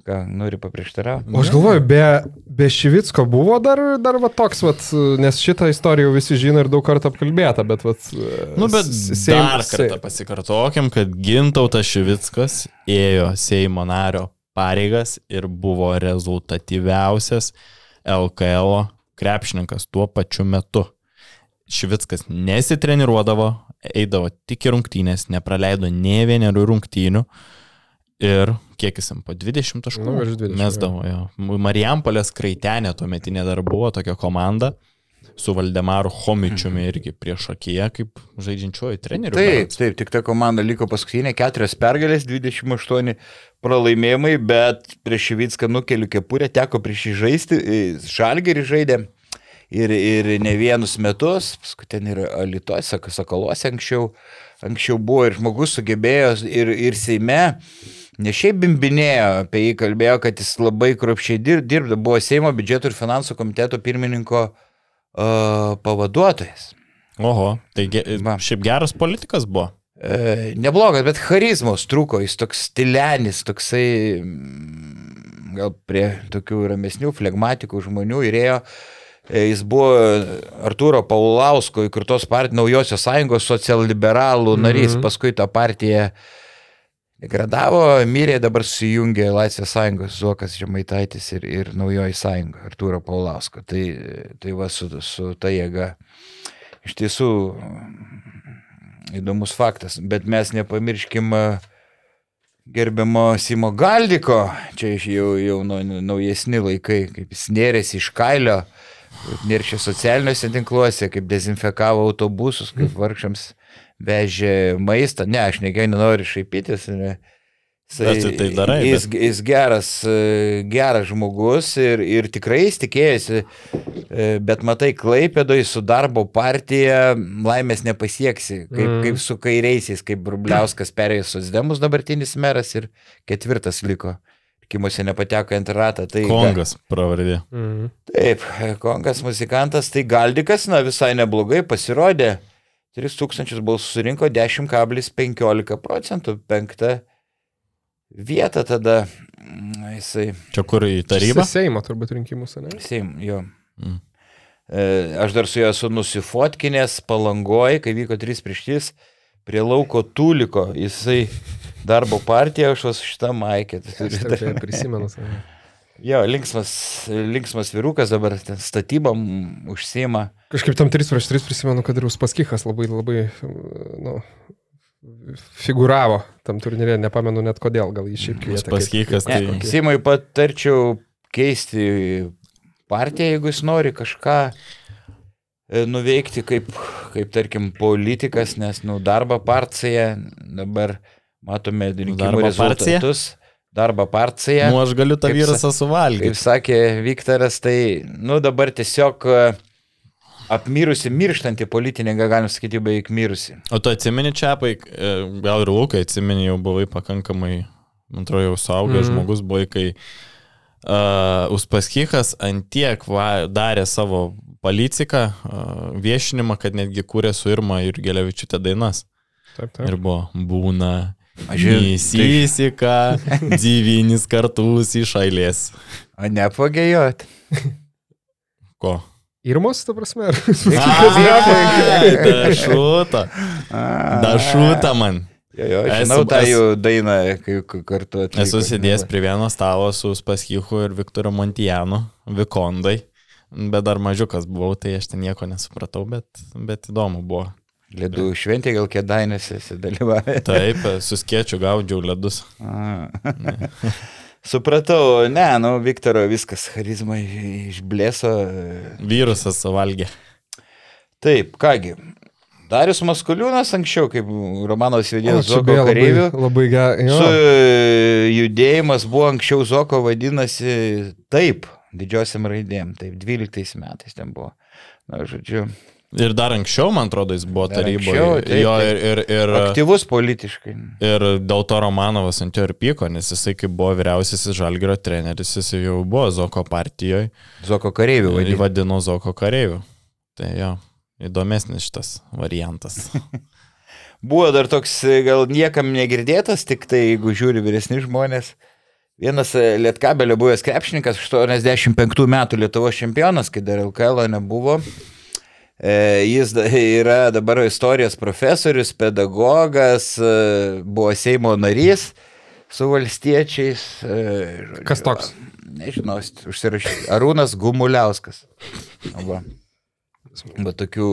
Ką, nori paprieštarauti? O aš galvoju, be, be Šivicko buvo dar, dar va toks, vat, nes šitą istoriją visi žino ir daug kartų apkalbėta, bet... Vat, Nu, bet s- dar Seim- kartą pasikartokim, kad Gintautas Šivickas ėjo Seimo nario pareigas ir buvo rezultatyviausias LKL krepšininkas tuo pačiu metu. Šivickas nesitreniruodavo, eidavo tik į rungtynės, nepraleido ne vienerių rungtynių ir kiek jis jam po 20 taškų Nu, virš 20, mesdavo. Jo. Marijampolės kraitenė tuo metinė dar buvo tokia komanda su Valdemaru Homičiumi irgi prieš akiją kaip žaidžiančioji trenerių. Taip, berods. taip, tik ta komanda liko paskutinė, keturios pergalės, 28 pralaimėjimai, bet prieš Šivicką nukeliu kepurę, teko prieš jį žaisti, žalgerį žaidė ir, ir ne vienus metus, paskui ten ir Lietuvos, Sakaluose anksčiau, anksčiau buvo ir žmogus sugebėjo ir, ir Seime. Ne šiaip bimbinėjo, apie jį kalbėjo, kad jis labai kruopščiai dir- dirbda, buvo Seimo biudžeto ir finansų komiteto pirmininko uh, pavaduotojas. Oho, tai ge, Va. šiaip geras politikas buvo. E, neblogas, bet charizmos trūko, jis toks stilenis, toksai mm, gal prie tokių ramesnių, flegmatikų žmonių ir ėjo. E, Jis buvo Arturo Paulausko įkurtos partijos naujosios sąjungos socialliberalų narys, mm -hmm. paskui tą partiją degradavo, mirė, dabar susijungė Laisvės sąjungos Zuokas Žemaitaitis ir, ir naujoji sąjunga Arturo Paulausko. Tai, tai va su, su ta jėga. Iš tiesų įdomus faktas, bet mes nepamirškim gerbiamo Simo Galdiko, čia jau, jau naujesni laikai, kaip jis nėrėsi iš kailio, nėršė socialiniuose tinkluose, kaip dezinfekavo autobusus, kaip vargšams vežė maistą. Ne, aš negai nenoriu šaipytis. Ne. Bet tu tai darai, Jis, jis geras, geras žmogus ir, ir tikrai jis tikėjosi, e, bet matai, Klaipėdoj su darbo partija laimės nepasieksi, kaip, Mm. kaip su kairiaisiais, kaip Brubliauskas perėjo Sosdemus dabartinis meras ir ketvirtas liko. Rinkimuose nepateko į antrą ratą. Tai Kongas pravardė. Mhm. Taip, Kongas muzikantas, tai Galdikas, na visai neblogai pasirodė. 3000 balsų surinko 10,15 procentų, penktą vietą tada mm, jisai, Čia kur į tarybą? Seimo turbūt rinkimuose, ne? Seim, jo. Mm. E, Aš dar su juo esu nusifotkinęs palangoj, kai vyko 3 prieš 3 prie lauko Tuliko. Jisai darbo partija, aš vas šitą maikę. tai Aš prisimenu. save. Jo, linksmas, linksmas vyrukas dabar ten statybam užsima. Kažkaip tam 3 prieš 3 prisimenu, kad ir Uspaskichas labai, labai, nu, figuravo tam turnyrė, nepamenu net kodėl, gal jį šiaip kvietė. Uspaskichas, tai- kažkokį- Simui patarčiau keisti partiją, jeigu jis nori kažką e, nuveikti kaip, kaip tarkim, politikas, nes, nu, darbo partija, dabar matome rinkimų rezultatus. Darbo partija. Nu, aš galiu tą Kaip virusą Kaip suvalgyti. sakė Viktoras, tai, nu, dabar tiesiog e, apmirusi, mirštanti politininką, galim sakyti, beveik mirusi. O tu atsimeni čiapai, e, gal ir Lukai atsimeni, jau buvai pakankamai, man atrodo, jau suaugęs mm. žmogus, buvai, kai uh, Uspaskikas antiek va, darė savo policiką, uh, viešinimą, kad netgi kūrė su Irma ir Gelevičiūtė dainas. Taip, taip. Ir buvo būna. Aš Įsisika devynis kartus iš eilės. O nepagėjot. Ko? Irmos, ta prasme. ar- Ai, Dašuta. Dašuta man. Jo, jo, Esu- žinau tą esu- jų dainą, kai kartu atliko. Esu sėdėjęs prie vieno stalo su Spaskichu ir Viktoru Montijanu, Vikondai. Bet dar mažiukas buvau, tai aš ten nieko nesupratau, bet, bet įdomu buvo. Ledų šventė gal kėdainėse esi dalyvavę. Taip, su skiečiu gaudžiau ledus. Supratau, ne, nu, Viktoro viskas, charizma išblėso. Virusas suvalgė. Taip, kągi. Darius Maskuliūnas anksčiau, kaip Romanovas O, vadino čia Zoko kareivių, Labai, labai gerai. e, judėjimas buvo anksčiau Zoko vadinasi taip, didžiosiam raidėm, taip, 12 metais ten buvo. Na, žodžiu, Ir dar anksčiau, man atrodo, jis buvo Dar taryboje. anksčiau, taip, Jo, ir, ir, ir, aktyvus politiškai. ir dėl to Romanovas ant jo ir pyko, nes jisai, kai buvo vyriausiasis žalgerio treneris, jis jau buvo Zoko partijoje. Zoko kareivių Jį vadino. vadino Zoko kareiviu. Tai jo, įdomesnis šitas variantas. Buvo dar toks gal niekam negirdėtas, tik tai jeigu žiūri vyresni žmonės. Vienas Lietkabelio buvęs krepšininkas, 85 metų Lietuvos čempionas, kai dar LKL nebuvo. E, Jis yra dabar istorijos profesorius, pedagogas, e, buvo Seimo narys su valstiečiais. e, žodžiu, Kas toks? Nežinau, užsirašyti. Arūnas Gumuliauskas. Va. Bet tokių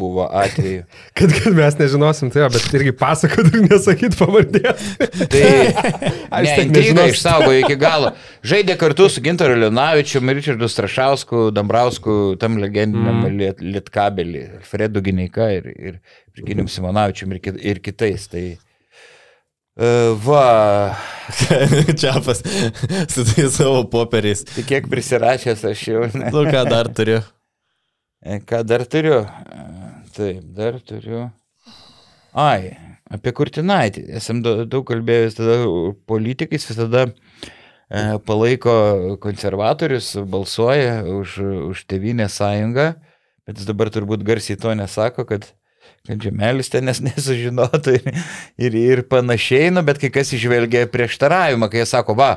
buvo atvejų. Kad, kad mes nežinosim, tai jo, bet irgi pasakot ir nesakyt pavardės. Tai Aš ne, intrigą nežinau. išsaugojo iki galo. Žaidė kartu su Gintaru Lenavičiu, Richardu Strašausku, Dambrausku, tam legendiniam mm. liet, lietkabelį, Fredu Gineika ir, ir Virginim Simonavičiu ir, kit- ir kitais. Tai uh, va, Čiapas su tais savo popieriais. tai kiek prisirašęs aš jau. Ne. Nu, ką dar turiu? E, Ką dar turiu? E, Taip, dar turiu. Ai, apie Kurtinaitį. Esam da- daug kalbėjęs tada politikais, visada e, palaiko konservatorius, balsuoja už, už Tevinę sąjungą, bet jis dabar turbūt garsiai to nesako, kad, kad žemelis ten nes nesužinotų ir, ir, ir panašiai, nu, bet kai kas išvelgia prieštaravimą, kai jie sako, va,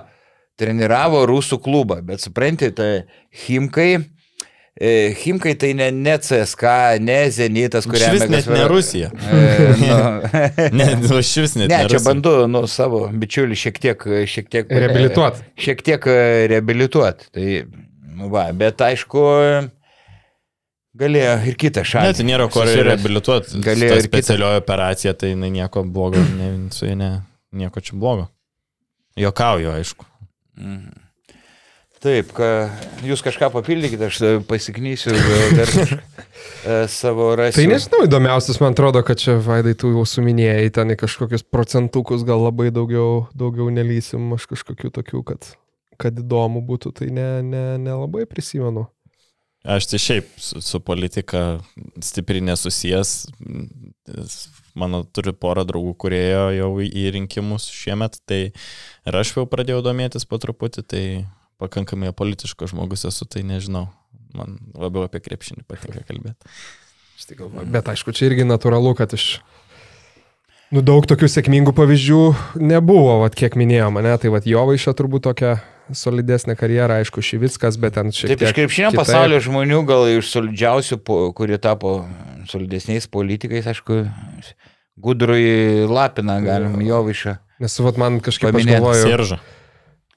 treniravo rusų klubą, bet suprantate, tai Himkai, Himkai tai ne, ne CSK, ne Zenitas, kuriame Šis net ne Rusija. E, nu, Ne, nu, šis net ne, ne čia Rusija. bandu nu, savo bičiulį šiek tiek, šiek tiek Reabilituot. Šiek tiek e, reabilituot. Tai, nu, va, bet aišku, galėjo ir kitą šalį. Ne, tai nėra ko susirast. reabilituoti. Galėjo ir kitą. specialioji operacija, tai jinai nieko blogo, ne, su ja ne, nieko čia blogo. Jokauju, aišku. Mhm. Taip, ką, jūs kažką papildykite, aš e, pasiknysiu dar e, savo rasiu. Tai nežinau, įdomiausias man atrodo, kad čia Vaidai tu jau suminėjai ten į kažkokius procentukus, gal labai daugiau, daugiau nelysim, aš kažkokių tokių, kad, kad įdomu būtų, tai nelabai ne, ne prisimenu. Aš tai šiaip su, su politika stipriai nesusijęs. Mano turiu porą draugų, kurie jau į rinkimus šiemet, tai ir aš jau pradėjau domėtis po truputį, tai pakankamai politiškas žmogus esu, tai nežinau. Man labiau apie krepšinį patinka kalbėti. Aš tai galvoju, Bet aišku, čia irgi natūralu, kad iš... Nu, daug tokių sėkmingų pavyzdžių nebuvo, vat, kiek minėjo mane, tai vat, jo vaišė turbūt tokia solidesnė karjera, aišku, Šivickas, bet ten šiek Taip, tiek... iš krepšinio pasaulio žmonių, gal iš solidžiausių, po- kurie tapo solidesniais politikais, aišku, Gudrui Lapiną galim jo višą. Nes vat, man kažkaip aš Paminėt galvoju, Sirža.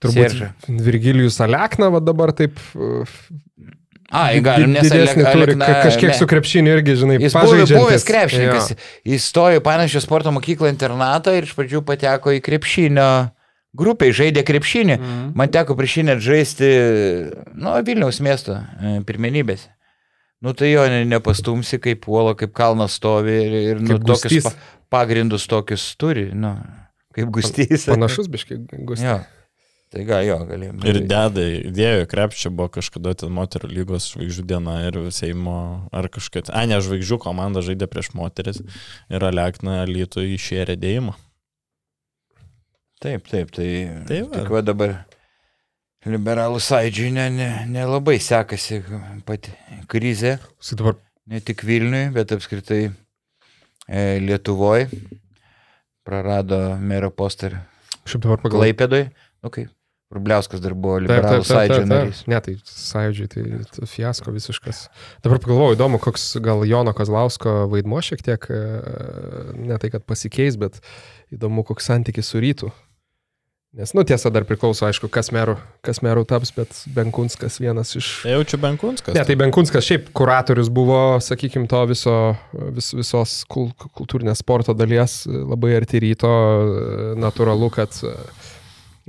Turbūt Seržą. Virgilijus Alekna va dabar taip... Ai, galim, nes didesnį Alek- turi, Alekna- ka- kažkiek ne. su krepšiniu irgi, žinai, Jis buvo buvęs krepšininkas. Jis stojo panašią sporto mokyklą internatą ir iš pradžių pateko į krepšinio grupę, žaidė krepšinį. Mhm. Man teko prieš jį net žaisti, nu, Vilniaus miesto e, pirmenybėse. nu tai jo ne, nepastumsi kaip uola, kaip kalnas stovi ir, ir nu, Kaip tokius gustys. pa, pagrindus tokius turi, nu, kaip gustys. Panašus biškai gustis. Tai gal jo galėjome. Ir deda, įdėjo į krepšį, buvo kažkada ten moterų lygos žvaigždžių diena ir Seimo, ar kažkaip, a ne, žvaigždžių komanda žaidė prieš moteris ir Alekna Lytų išėrė dėjimą. Taip, taip, tai, Tai va. tik va dabar liberalų sąidžiui nelabai ne, nelabai sekasi pati krizė, dabar ne tik Vilniui, bet apskritai e, Lietuvoje. Prarado mero postą ir šiaip dabar pagalvoju. Klaipėdoj. Nu kaip, Rubliauskas dar buvo liberalų taip, narys. Ne, tai sąjūdžiai, tai, tai fiasko visiškas. Dabar pagalvoju, įdomu, koks gal Jono Kozlausko vaidmo šiek tiek, e, ne tai, kad pasikeis, bet įdomu, koks santykis su rytų. Nes, nu, tiesa, dar priklauso, aišku, kas merų, kas merų taps, bet Benkunskas vienas iš... Tai jaučiu Benkunskas. Ne, tai Benkunskas šiaip kuratorius buvo, sakykime, to viso, vis, visos kul, kultūrinės sporto dalies labai arti ryto. Natūralu, kad e,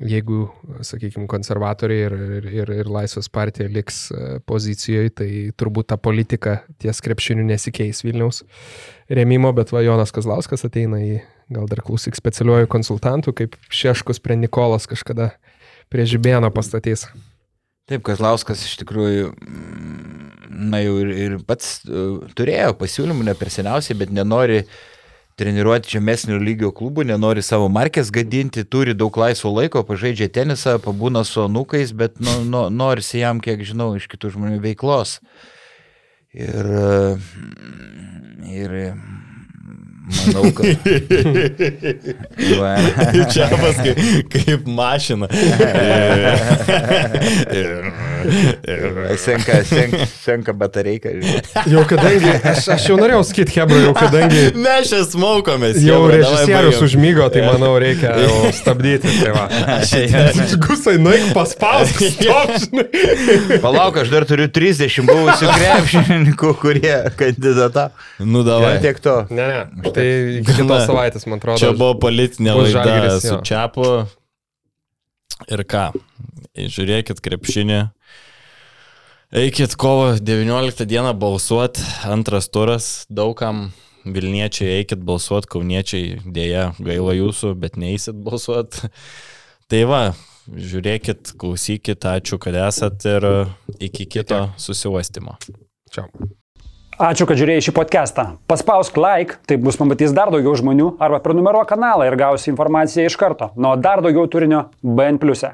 jeigu, sakykime, konservatoriai ir, ir, ir, ir Laisvės partija liks e, pozicijoje, tai turbūt ta politika ties krepšiniu nesikeis Vilniaus remimo, bet va Jonas Kazlauskas ateina į, gal dar klausyk, specialiuoju konsultantų, kaip Šeškus prie Nikolas kažkada prie Žibėno pastatys. Taip, Kazlauskas iš tikrųjų, mm, na jau ir, ir pats uh, turėjo pasiūlymų ne per seniausiai, bet nenori treniruoti žemesnio lygio klubų, nenori savo markės gadinti, turi daug laisvo laiko, pažaidžia tenisą, pabūna su anukais, bet nu, nu, norisi jam, kiek žinau, iš kitų žmonių veiklos. Ir, ir manau, kad... Čia paskui kaip mašina. Senka, senka, senka batareika. Jau kadangi, aš, aš jau norėjau sakyti, Hebra, jau kadangi Mes čia smaukomės. jau režisierius užmygo, tai manau reikia jau stabdyti. Tai va. Gusai, nueik paspausk. Palauk, aš dar turiu 30 buvusių krepšininkų, kurie kandidatą. Nu, Ja, davai. tiek to. Ne, ne, tai iki kitos savaitės, man atrodo. Čia buvo politinė laida su. Čiapu. Ir ką? Žiūrėkit krepšinį. Eikit kovo 19 dieną balsuot, antras turas, daugam Vilniečiai eikit balsuot, kauniečiai dėja gaila jūsų, bet neįsit balsuot. Tai va, žiūrėkit, klausykit, ačiū, kad esat ir iki kito susiuostimo. Čia. Ačiū, kad žiūrėjai šį podcastą. Paspausk like, taip bus pamatys dar daugiau žmonių, arba prenumeruok kanalą ir gausi informaciją iš karto. Nuo dar daugiau turinio BN ⁇. e.